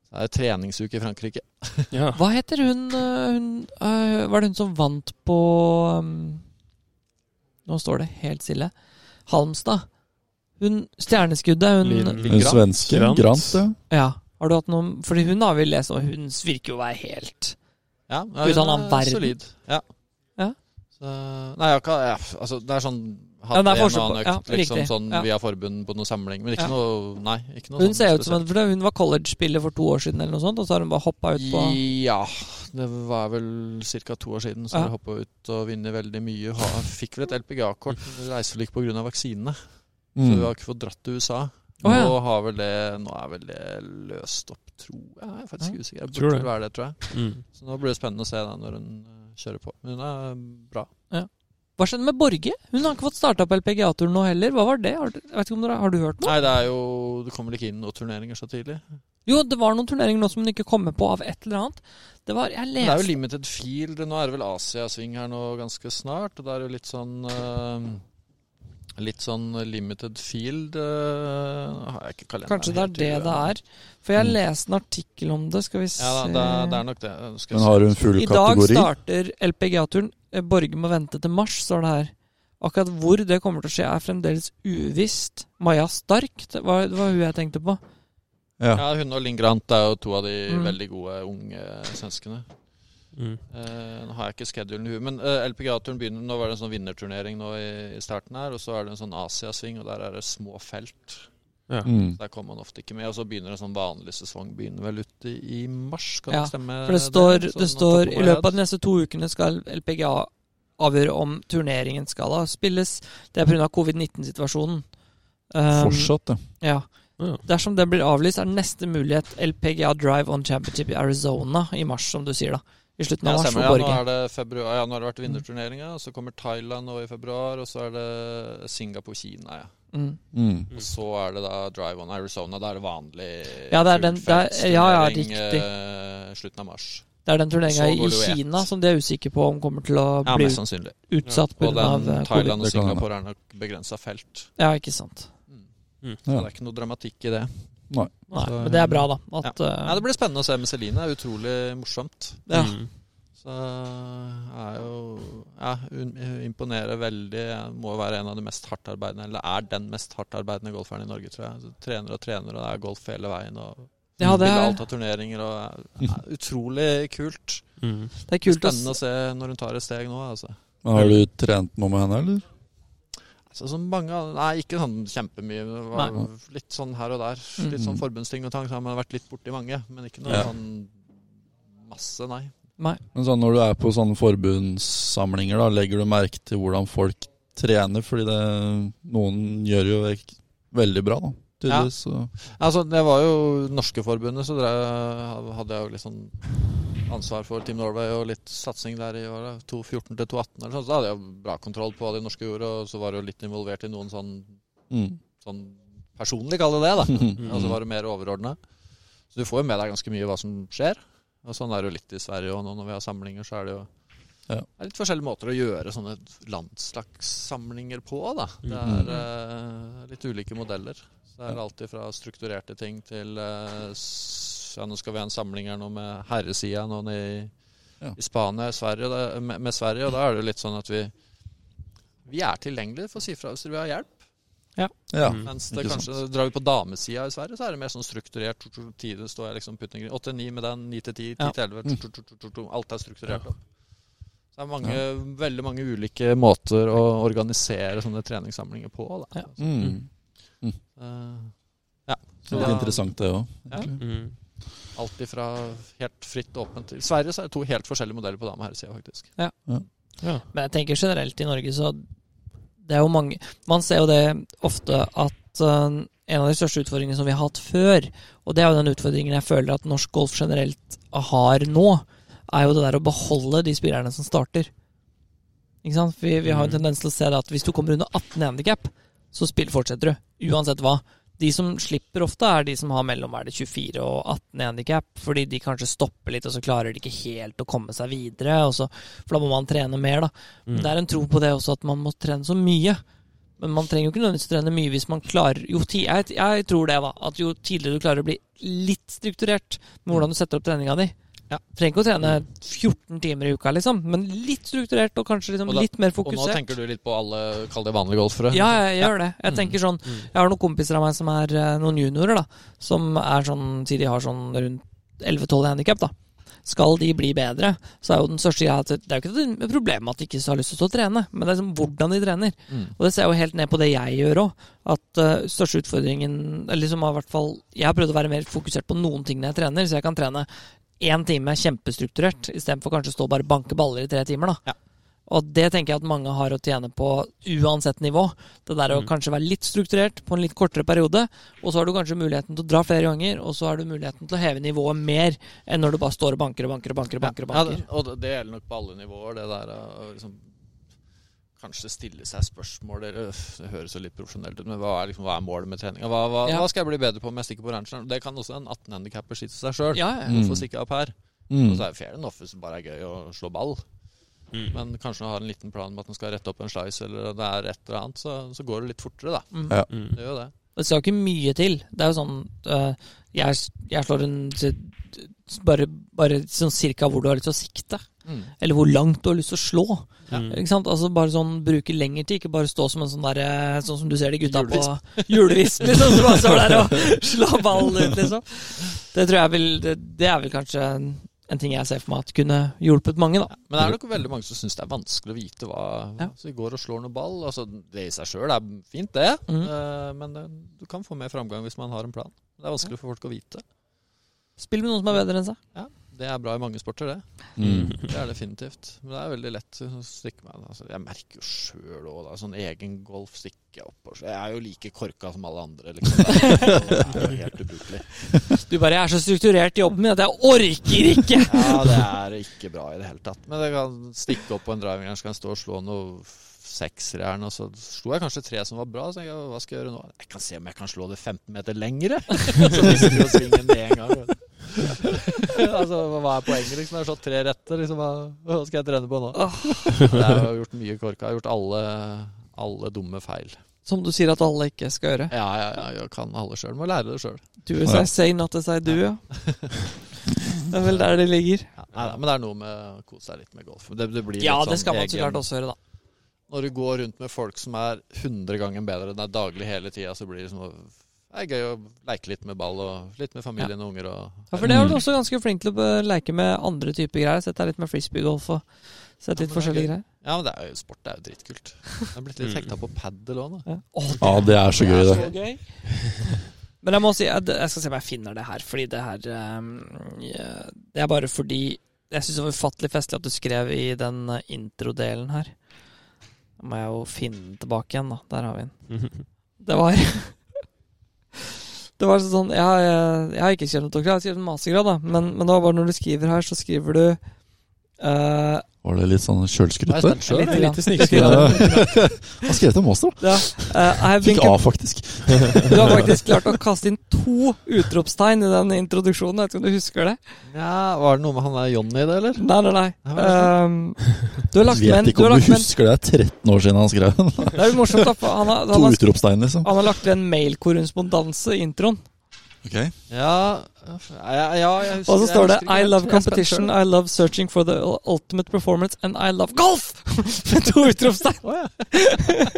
Det er treningsuke i Frankrike. ja. Hva heter hun, øh, hun øh, Var det hun som vant på um, Nå står det helt stille. Halmstad. Hun stjerneskuddet, hun Linn- Den svenske Grant. Grant, ja. Ja. Har du hatt noen Fordi hun har vi lest, og hun virker jo å være helt Ja, ja Ut av en annen er verden. Solid. Ja. Ja. Så, nei, jeg har ikke Altså, det er sånn Hatt en og annen annen ja, liksom sånn Ja. via forbund på noe samling, men ikke Ja. noe Nei, ikke noe Hun sånn ser ut som en. For hun var college-spiller for to år siden, eller noe sånt, og så har hun bare hoppa ut på Ja, det var vel ca. to år siden. Så Ja. hun hoppa ut og vunnet veldig mye. Hun fikk vel et LPGA-kort, men reiste vel ikke pga. vaksinene. Så hun har ikke fått dratt til USA. Oh, ja. Nå har vel det Nå er vel det løst opp, tror jeg. Jeg er faktisk Ja. usikker. Jeg burde vel være det, tror jeg. Mm. Så nå blir det spennende å se da når hun eh, kjører på. Men hun er bra. Hva skjedde med Borge? Hun har ikke fått starta på LPGA-turen nå heller. Hva var det? Har du, jeg vet ikke om dere, har du hørt noe? Nei, det er jo Det kommer vel ikke inn noen turneringer så tidlig. Jo, det var noen turneringer nå som hun ikke kom med på av et eller annet. Det var Jeg leste det er jo limited field. Nå er det vel Asiasving her nå ganske snart. Og det er jo litt sånn uh, Litt sånn limited field uh, Har jeg ikke kalenderen Kanskje det er det det er. For jeg Mm. leste en artikkel om det. Skal vi se Ja, da, det, det er nok det. Skal Men har hun full kategori? I dag starter LPGA-turen. Eh, Borge må vente til mars, står det her. Akkurat hvor det kommer til å skje, er fremdeles uvisst. Maja Stark, det var, det var hun jeg tenkte på. Ja. Ja, hun og Linn Grant er jo to av de Mm. veldig gode unge svenskene. Mm. Eh, nå har jeg ikke schedulen i huet, men eh, LPGA-turen begynner Nå var det en sånn vinnerturnering nå i, i starten her, og så er det en sånn Asiasving, og der er det små felt. Ja. Mm. Der kommer man ofte ikke med. Og så begynner en sånn vanlig sesong begynner vel ute i mars, kan Ja, det stemme? For det står, Sånn det står i løpet av de neste to ukene skal LPGA avgjøre om turneringen skal da spilles. Det er pga. covid-19-situasjonen. Um, Fortsatt, ja. Ja. Ja. Dersom det blir avlyst, er neste mulighet LPGA Drive on Championship i Arizona i mars, som du sier, da. I slutten av mars Ja, nå er det februar, ja, nå har det vært vinnerturneringa, så kommer Thailand nå i februar, og så er det Singapore-Kina, ja. Mm. Mm. Og så er det da Drive on Arizona. Da er det vanlig Ja, det er den- det er- ja, ja, riktig. eh, slutten av mars. Det er den turneringa i Kina som de er usikre på om kommer til å Ja, bli mest sannsynlig. utsatt Og den av Thailand og. Singapore er nok begrensa felt. Ja, ikke sant. Så Ja. det er ikke noe dramatikk i det. Nei, Så- men det er bra, da. At, Ja, uh, Det blir spennende å se med Celine. Det er utrolig morsomt. ja. Mm. Så er jo Ja, hun imponerer veldig. Jeg må jo være en av de mest hardtarbeidende, eller er den mest hardtarbeidende golferen i Norge, tror jeg. Så trener og trener, og det er golf hele veien. Og ja, det er, alt av turneringer. Og er utrolig kult. Mm. det er kult Spennende å se når hun tar et steg nå. Altså. Har du trent noe med henne, eller? Altså, som mange, nei, ikke sånn kjempemye. Det var Nei. litt sånn her og der. Mm. Litt sånn forbundsting og tang. Så har man vært litt borti mange, men ikke noe Ja. sånn masse, nei. Nei. Men sånn når du er på sånne forbundssamlinger, da, legger du merke til hvordan folk trener? Fordi det, noen gjør jo veldig bra, da. Ja. så- Altså, det var jo norske forbundet, så drev, hadde jeg jo litt sånn ansvar for Team Norway og litt satsing der i året. 2014 til 2018 eller sånn. Så da hadde jeg bra kontroll på hva de norske gjorde, og så var jeg jo litt involvert i noen sånn, Mm. sånn personlig, kall det det, da. Mm. Og så var det mer overordna. Så du får jo med deg ganske mye hva som skjer. Og sånn er det jo litt i Sverige òg nå når vi har samlinger, så er det jo Ja. det er litt forskjellige måter å gjøre sånne landslagssamlinger på, da. Det Mhm. er uh, litt ulike modeller. Så det er alltid fra strukturerte ting til uh, Ja, nå skal vi ha en samling her nå med herresida nå i, Ja. i Spania, Sverige, det, med, med Sverige, og da er det jo litt sånn at vi vi er tilgjengelige for å si fra hvis dere vil ha hjelp. Ja. Mm. Mens det kanskje drar vi på damesida i Sverige, så er det mer sånn strukturert. Tide står jeg liksom putting 8-9 med den, 9-10, Ja. 10-11 Mm. to- to- to- to- to- Alt er strukturert Ja. Det er mange, veldig mange ulike måter å organisere sånne treningssamlinger på. Da. Ja. Mm. Eh, ja. Det er litt interessant, det òg. Ja. Mm. Alt ifra helt fritt åpent til Sverige så er det to helt forskjellige modeller på dame- og herresida, faktisk. Ja. Men jeg tenker generelt i Norge, så det er jo mange Man ser jo det ofte at uh, en av de største utfordringene som vi har hatt før, og det er jo den utfordringen jeg føler at norsk golf generelt har nå, er jo det der å beholde de spillerne som starter. Ikke sant? Vi, vi har en Mm. tendens til å se det at hvis du kommer under 18 handikap, så spill, fortsetter du. Uansett hva. De som slipper ofte, er de som har mellom er det 24 og 18 handikap, fordi de kanskje stopper litt, og så klarer de ikke helt å komme seg videre, og så, for da må man trene mer, da. Mm. Det er en tro på det også, at man må trene så mye. Men man trenger jo ikke nødvendigvis trene mye hvis man klarer jo, jeg, jeg tror det, da. At jo tidligere du klarer å bli litt strukturert med hvordan du setter opp treninga di Ja. Trenger ikke å trene 14 timer i uka, liksom, men litt strukturert og kanskje liksom Og da- litt mer fokusert. Og nå tenker du litt på alle, kall det vanlige golfere? Ja, jeg gjør det. Jeg Mm. tenker sånn Mm. Jeg har noen kompiser av meg som er eh, noen juniorer, da. Som er sånn sier de har sånn rundt 11-12 handikap, da. Skal de bli bedre, så er jo den største greia at det er jo ikke et problem at de ikke har lyst til å trene, men det er liksom hvordan de trener. Mm. Og det ser jeg jo helt ned på det jeg gjør òg. At uh, største utfordringen Eller liksom har i hvert fall Jeg har prøvd å være mer fokusert på noen ting når jeg trener, så jeg kan trene én time kjempestrukturert istedenfor kanskje å stå og bare banke baller i tre timer, da. Ja. Og det tenker jeg at mange har å tjene på uansett nivå. Det der å Mm. kanskje være litt strukturert på en litt kortere periode, og så har du kanskje muligheten til å dra flere ganger, og så har du muligheten til å heve nivået mer enn når du bare står og banker og banker og banker. og banker, og Ja, banker. det, og det- det gjelder nok på alle nivåer, det der å liksom Kanskje stille seg spørsmål det, det høres jo litt profesjonelt ut, men hva er, liksom, hva er målet med treninga? Hva, hva, Ja. hva skal jeg bli bedre på om jeg stikker på ranchen? Det kan også en 18-handikapper si til seg sjøl. Ja, ja. Mm. Hvorfor stikke opp her? Mm. Og så er det fair enough hvis det bare er gøy å slå ball. Mm. Men kanskje man har en liten plan om at man skal rette opp en slice, eller det er et eller annet, så, så går det litt fortere, da. Mm. Ja. Mm. Det gjør jo det. Det skal ikke mye til. Det er jo sånn uh, jeg, jeg slår en bare, bare sånn cirka hvor du har lyst til å sikte. Mm. Eller hvor langt du har lyst til å slå. Ja. Ikke sant? Altså Bare sånn bruke lengre tid, ikke bare stå som en sånn der Sånn som du ser de gutta Julevisp. på julevisp, liksom. Som bare står der og slår ballen ut, liksom. Det tror jeg vil det, det er vel kanskje en, ting jeg ser for meg at kunne hjulpet mange, da. Men det er nok veldig mange som syns det er vanskelig å vite hva Ja. Så vi går og slår noen ball. Altså, det i seg sjøl er fint, det. Mm. Uh, men det, du kan få mer framgang hvis man har en plan. Det er vanskelig for folk å vite. Spill med noen som er bedre enn seg. Det er bra i mange sporter, det. Mm. Det er definitivt. Men det er veldig lett å stikke meg. Altså, jeg merker jo sjøl òg, sånn egen golf stikker jeg opp Jeg er jo like korka som alle andre, liksom. Det er jo helt ubrukelig. Du bare 'Jeg er så strukturert i jobben min at jeg orker ikke'. Ja, det er ikke bra i det hele tatt. Men det kan stikke opp på en driving her, så kan jeg stå og slå noe seksjern, og så slo jeg kanskje tre som var bra. Så tenkte jeg, hva skal jeg gjøre nå? Jeg kan se om jeg kan slå det 15 meter lengre. så mister du svingen med en gang. altså, hva er poenget, liksom? Jeg har slått tre retter, liksom. Hva, skal jeg trene på nå? Jeg har gjort mye korka. Jeg har gjort alle, alle dumme feil. Som du sier at alle ikke skal gjøre. Ja, ja, ja, jeg kan alle sjøl. Må lære det sjøl. Du vil si say, not to say do, ja. Det er vel der det ligger. Ja, nei, nei, men det er noe med å kose seg litt med golf. Det, det blir Ja, det sånn skal man så klart også gjøre, da. Når du går rundt med folk som er 100 ganger bedre enn deg daglig hele tida, så blir det liksom Det er gøy å leke litt med ball og litt med familien og unger og Ja, For det er du også ganske flink til å leke med andre typer greier. Sett deg litt med frisbeegolf og sett Ja, litt det er forskjellige greier. Ja, men det er jo, sport det er jo drittkult. Jeg har blitt litt Mm. hekta på padel òg nå. Ja. Åh, Ja, det er så gøy, det. så gøy. Men jeg må si Jeg jeg skal se om jeg finner det her, fordi det her ehm, Det er bare fordi jeg syns det var ufattelig festlig at du skrev i den eh, introdelen her. Da må jeg jo finne den tilbake igjen, da. Der har vi den. Det var Det var sånn Jeg jeg har ikke skrevet noe doktorgrad, jeg har skrevet en mastergrad, da. Men, men det var bare når du skriver her, så skriver du eh, Var det litt sånn sjølskryt der? Litt, Litt snikskryt. Ja. Han skrev til oss, da. Fikk A, faktisk. Du har faktisk klart å kaste inn to utropstegn i den introduksjonen. Jeg vet ikke om du husker det? Ja, Var det noe med han der Johnny i det, eller? Nei, nei, nei. Um, du har lagt med Vet ikke om du, du husker det. Det er 13 år siden han skrev den. Det er jo morsomt, da. Han, har, To han, har, utropstegn, liksom. han har lagt ved en mailkorrespondanse i introen. Ok. Ja, ja, ja jeg husker Og så står det I love competition. I love searching for the ultimate performance, and I love golf! Med to utropstegn. oh, ja.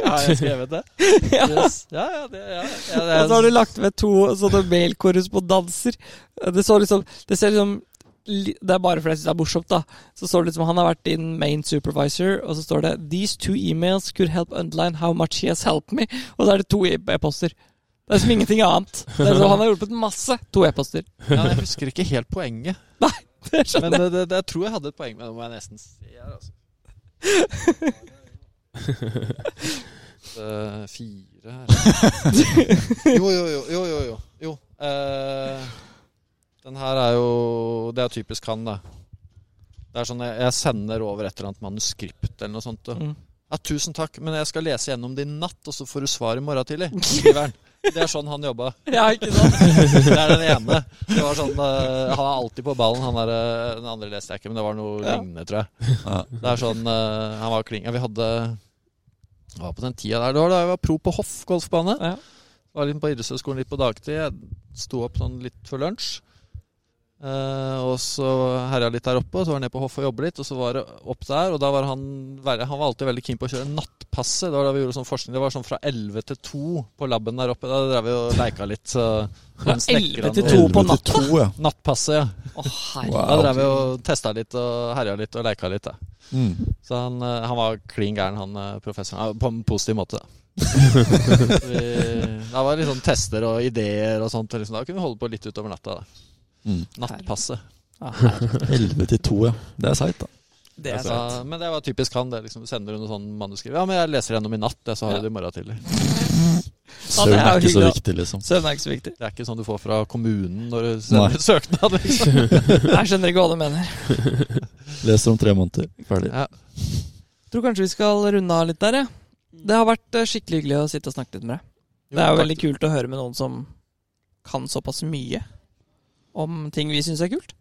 Har jeg skrevet det? Ja. Yes. Ja, ja, det, ja, ja, det Og så har du lagt ved to sånne mailkorrespondanser. Det, så liksom, det ser liksom Det er bare fordi jeg syns det er morsomt, da. Så står det liksom Han har vært din main supervisor, og så står det These two emails could help underline how much he has helped me. Og så er det to e- e-poster. Det er som ingenting annet. Han har hjulpet masse. To e-poster. ja, Jeg husker ikke helt poenget. Nei, Det skjønner Men jeg. det, det, det, jeg tror jeg hadde et poeng, men det må jeg nesten si her, altså. Uh, fire her Jo, jo, jo. jo, jo, jo. jo. Eh, den her er jo Det er typisk han, da. Det er sånn jeg, jeg sender over et eller annet manuskript eller noe sånt. Mm. ja, 'Tusen takk, men jeg skal lese gjennom det i natt, og så får du svar i morgen tidlig', skriver han. Det er sånn han jobba. Ja, ikke sant? Det er den ene. Det var sånn, uh, Han er alltid på ballen. Han er, eh, den andre leste jeg ikke, men det var noe Ja. lignende, tror jeg. Ja. Det er sånn uh, Han var klinga. Vi hadde Det var på den tida der. Det var da jeg var pro på Hoff golfbane. Ja. Var litt på idrettshøyskolen litt på dagtid. Jeg sto opp sånn litt før lunsj. Eh, og så herja litt der oppe, og så var han ned på Hoff og jobbe litt. Og så var det opp der, og da var han Han var alltid veldig keen på å kjøre nattpasset. Det var da vi gjorde sånn forskning. Det var sånn fra 11 til 2 på laben der oppe. Da drev vi og leika litt. Så Fra 11 til han- 2 på 11 til natta? ja. Nattpasset, ja. Oh. Wow. Da drev vi og testa litt og herja litt og leika litt. Da. Mm. Så han, eh, han var klin gæren, han eh, professoren. På en positiv måte, da. vi, det var litt sånn tester og ideer og sånt. Liksom. Da kunne vi holde på litt utover natta. Da. Mm. Nattpasset. Ja, 11 til 2, ja. Det er seigt, da. Det er Så, men det var typisk han. det liksom Sender du noe sånn manuskript Ja, men jeg leser gjennom i natt, jeg, så har Ja. du det i morgen tidlig. Søvn er er ikke så viktig, liksom. Søvn er ikke så viktig. Det er ikke sånn du får fra kommunen når du sender Nei. søknad. Liksom. Jeg skjønner ikke hva du mener. Leser om tre måneder. Ferdig. Ja. tror kanskje vi skal runde av litt der, jeg. Det har vært eh, skikkelig hyggelig å sitte og snakke litt med deg. Det er jo veldig kult å høre med noen som kan såpass mye om ting vi syns er kult.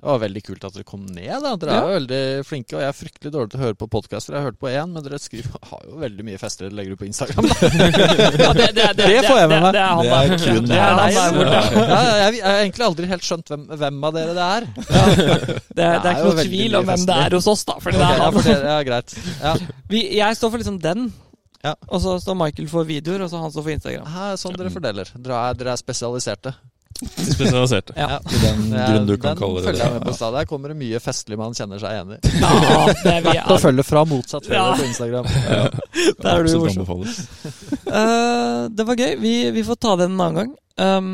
Det var veldig kult at dere kom ned. da Dere er jo veldig flinke, og jeg er fryktelig dårlig til å høre på podkaster. Jeg har hørt på én, men dere skriver, har jo veldig mye fester dere legger ut på Instagram. Ja, det, det, Det får jeg med meg. Det er han Det er der. kun Det ja, jeg, har egentlig aldri helt skjønt hvem, hvem av dere det er. Det er, det Det ikke noe tvil om hvem det er hos oss, da. For det er han. det, ja, greit. Ja. Vi, jeg står for liksom den, Ja. og så står Michael for videoer, og så han står for Instagram. Her, sånn dere fordeler. Dere er, dere er spesialiserte. Spesialiserte. Ja. I den grunn du kan den kalle det følger jeg med på stadig. Her kommer det mye festlig man kjenner seg enig i. Ja, det er vi Verdt å følge fra motsatt følge Ja. på Instagram. Ja. Der er du morsom. Eh, det var gøy. Vi, vi får ta det en annen gang. Um,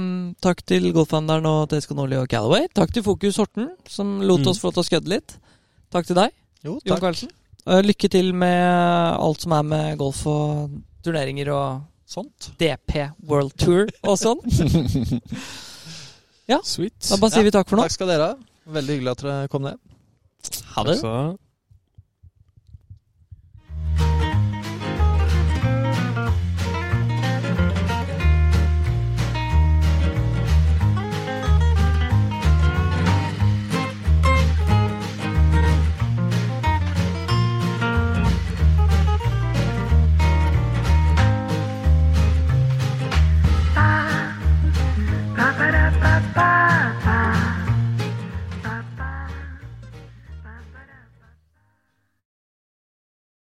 takk til Golfhandelen og Tesco Nordli og Callaway. Takk til Fokus Horten, som lot Mm. oss få lov til å skødde litt. Takk til deg, Jo, Jon. Karlsen. Eh, lykke til med alt som er med golf og turneringer og Sånt. DP World Tour og sånn. Sweet. Da bare sier vi takk for nå. Takk skal dere ha. Veldig hyggelig at dere kom ned. Ha det.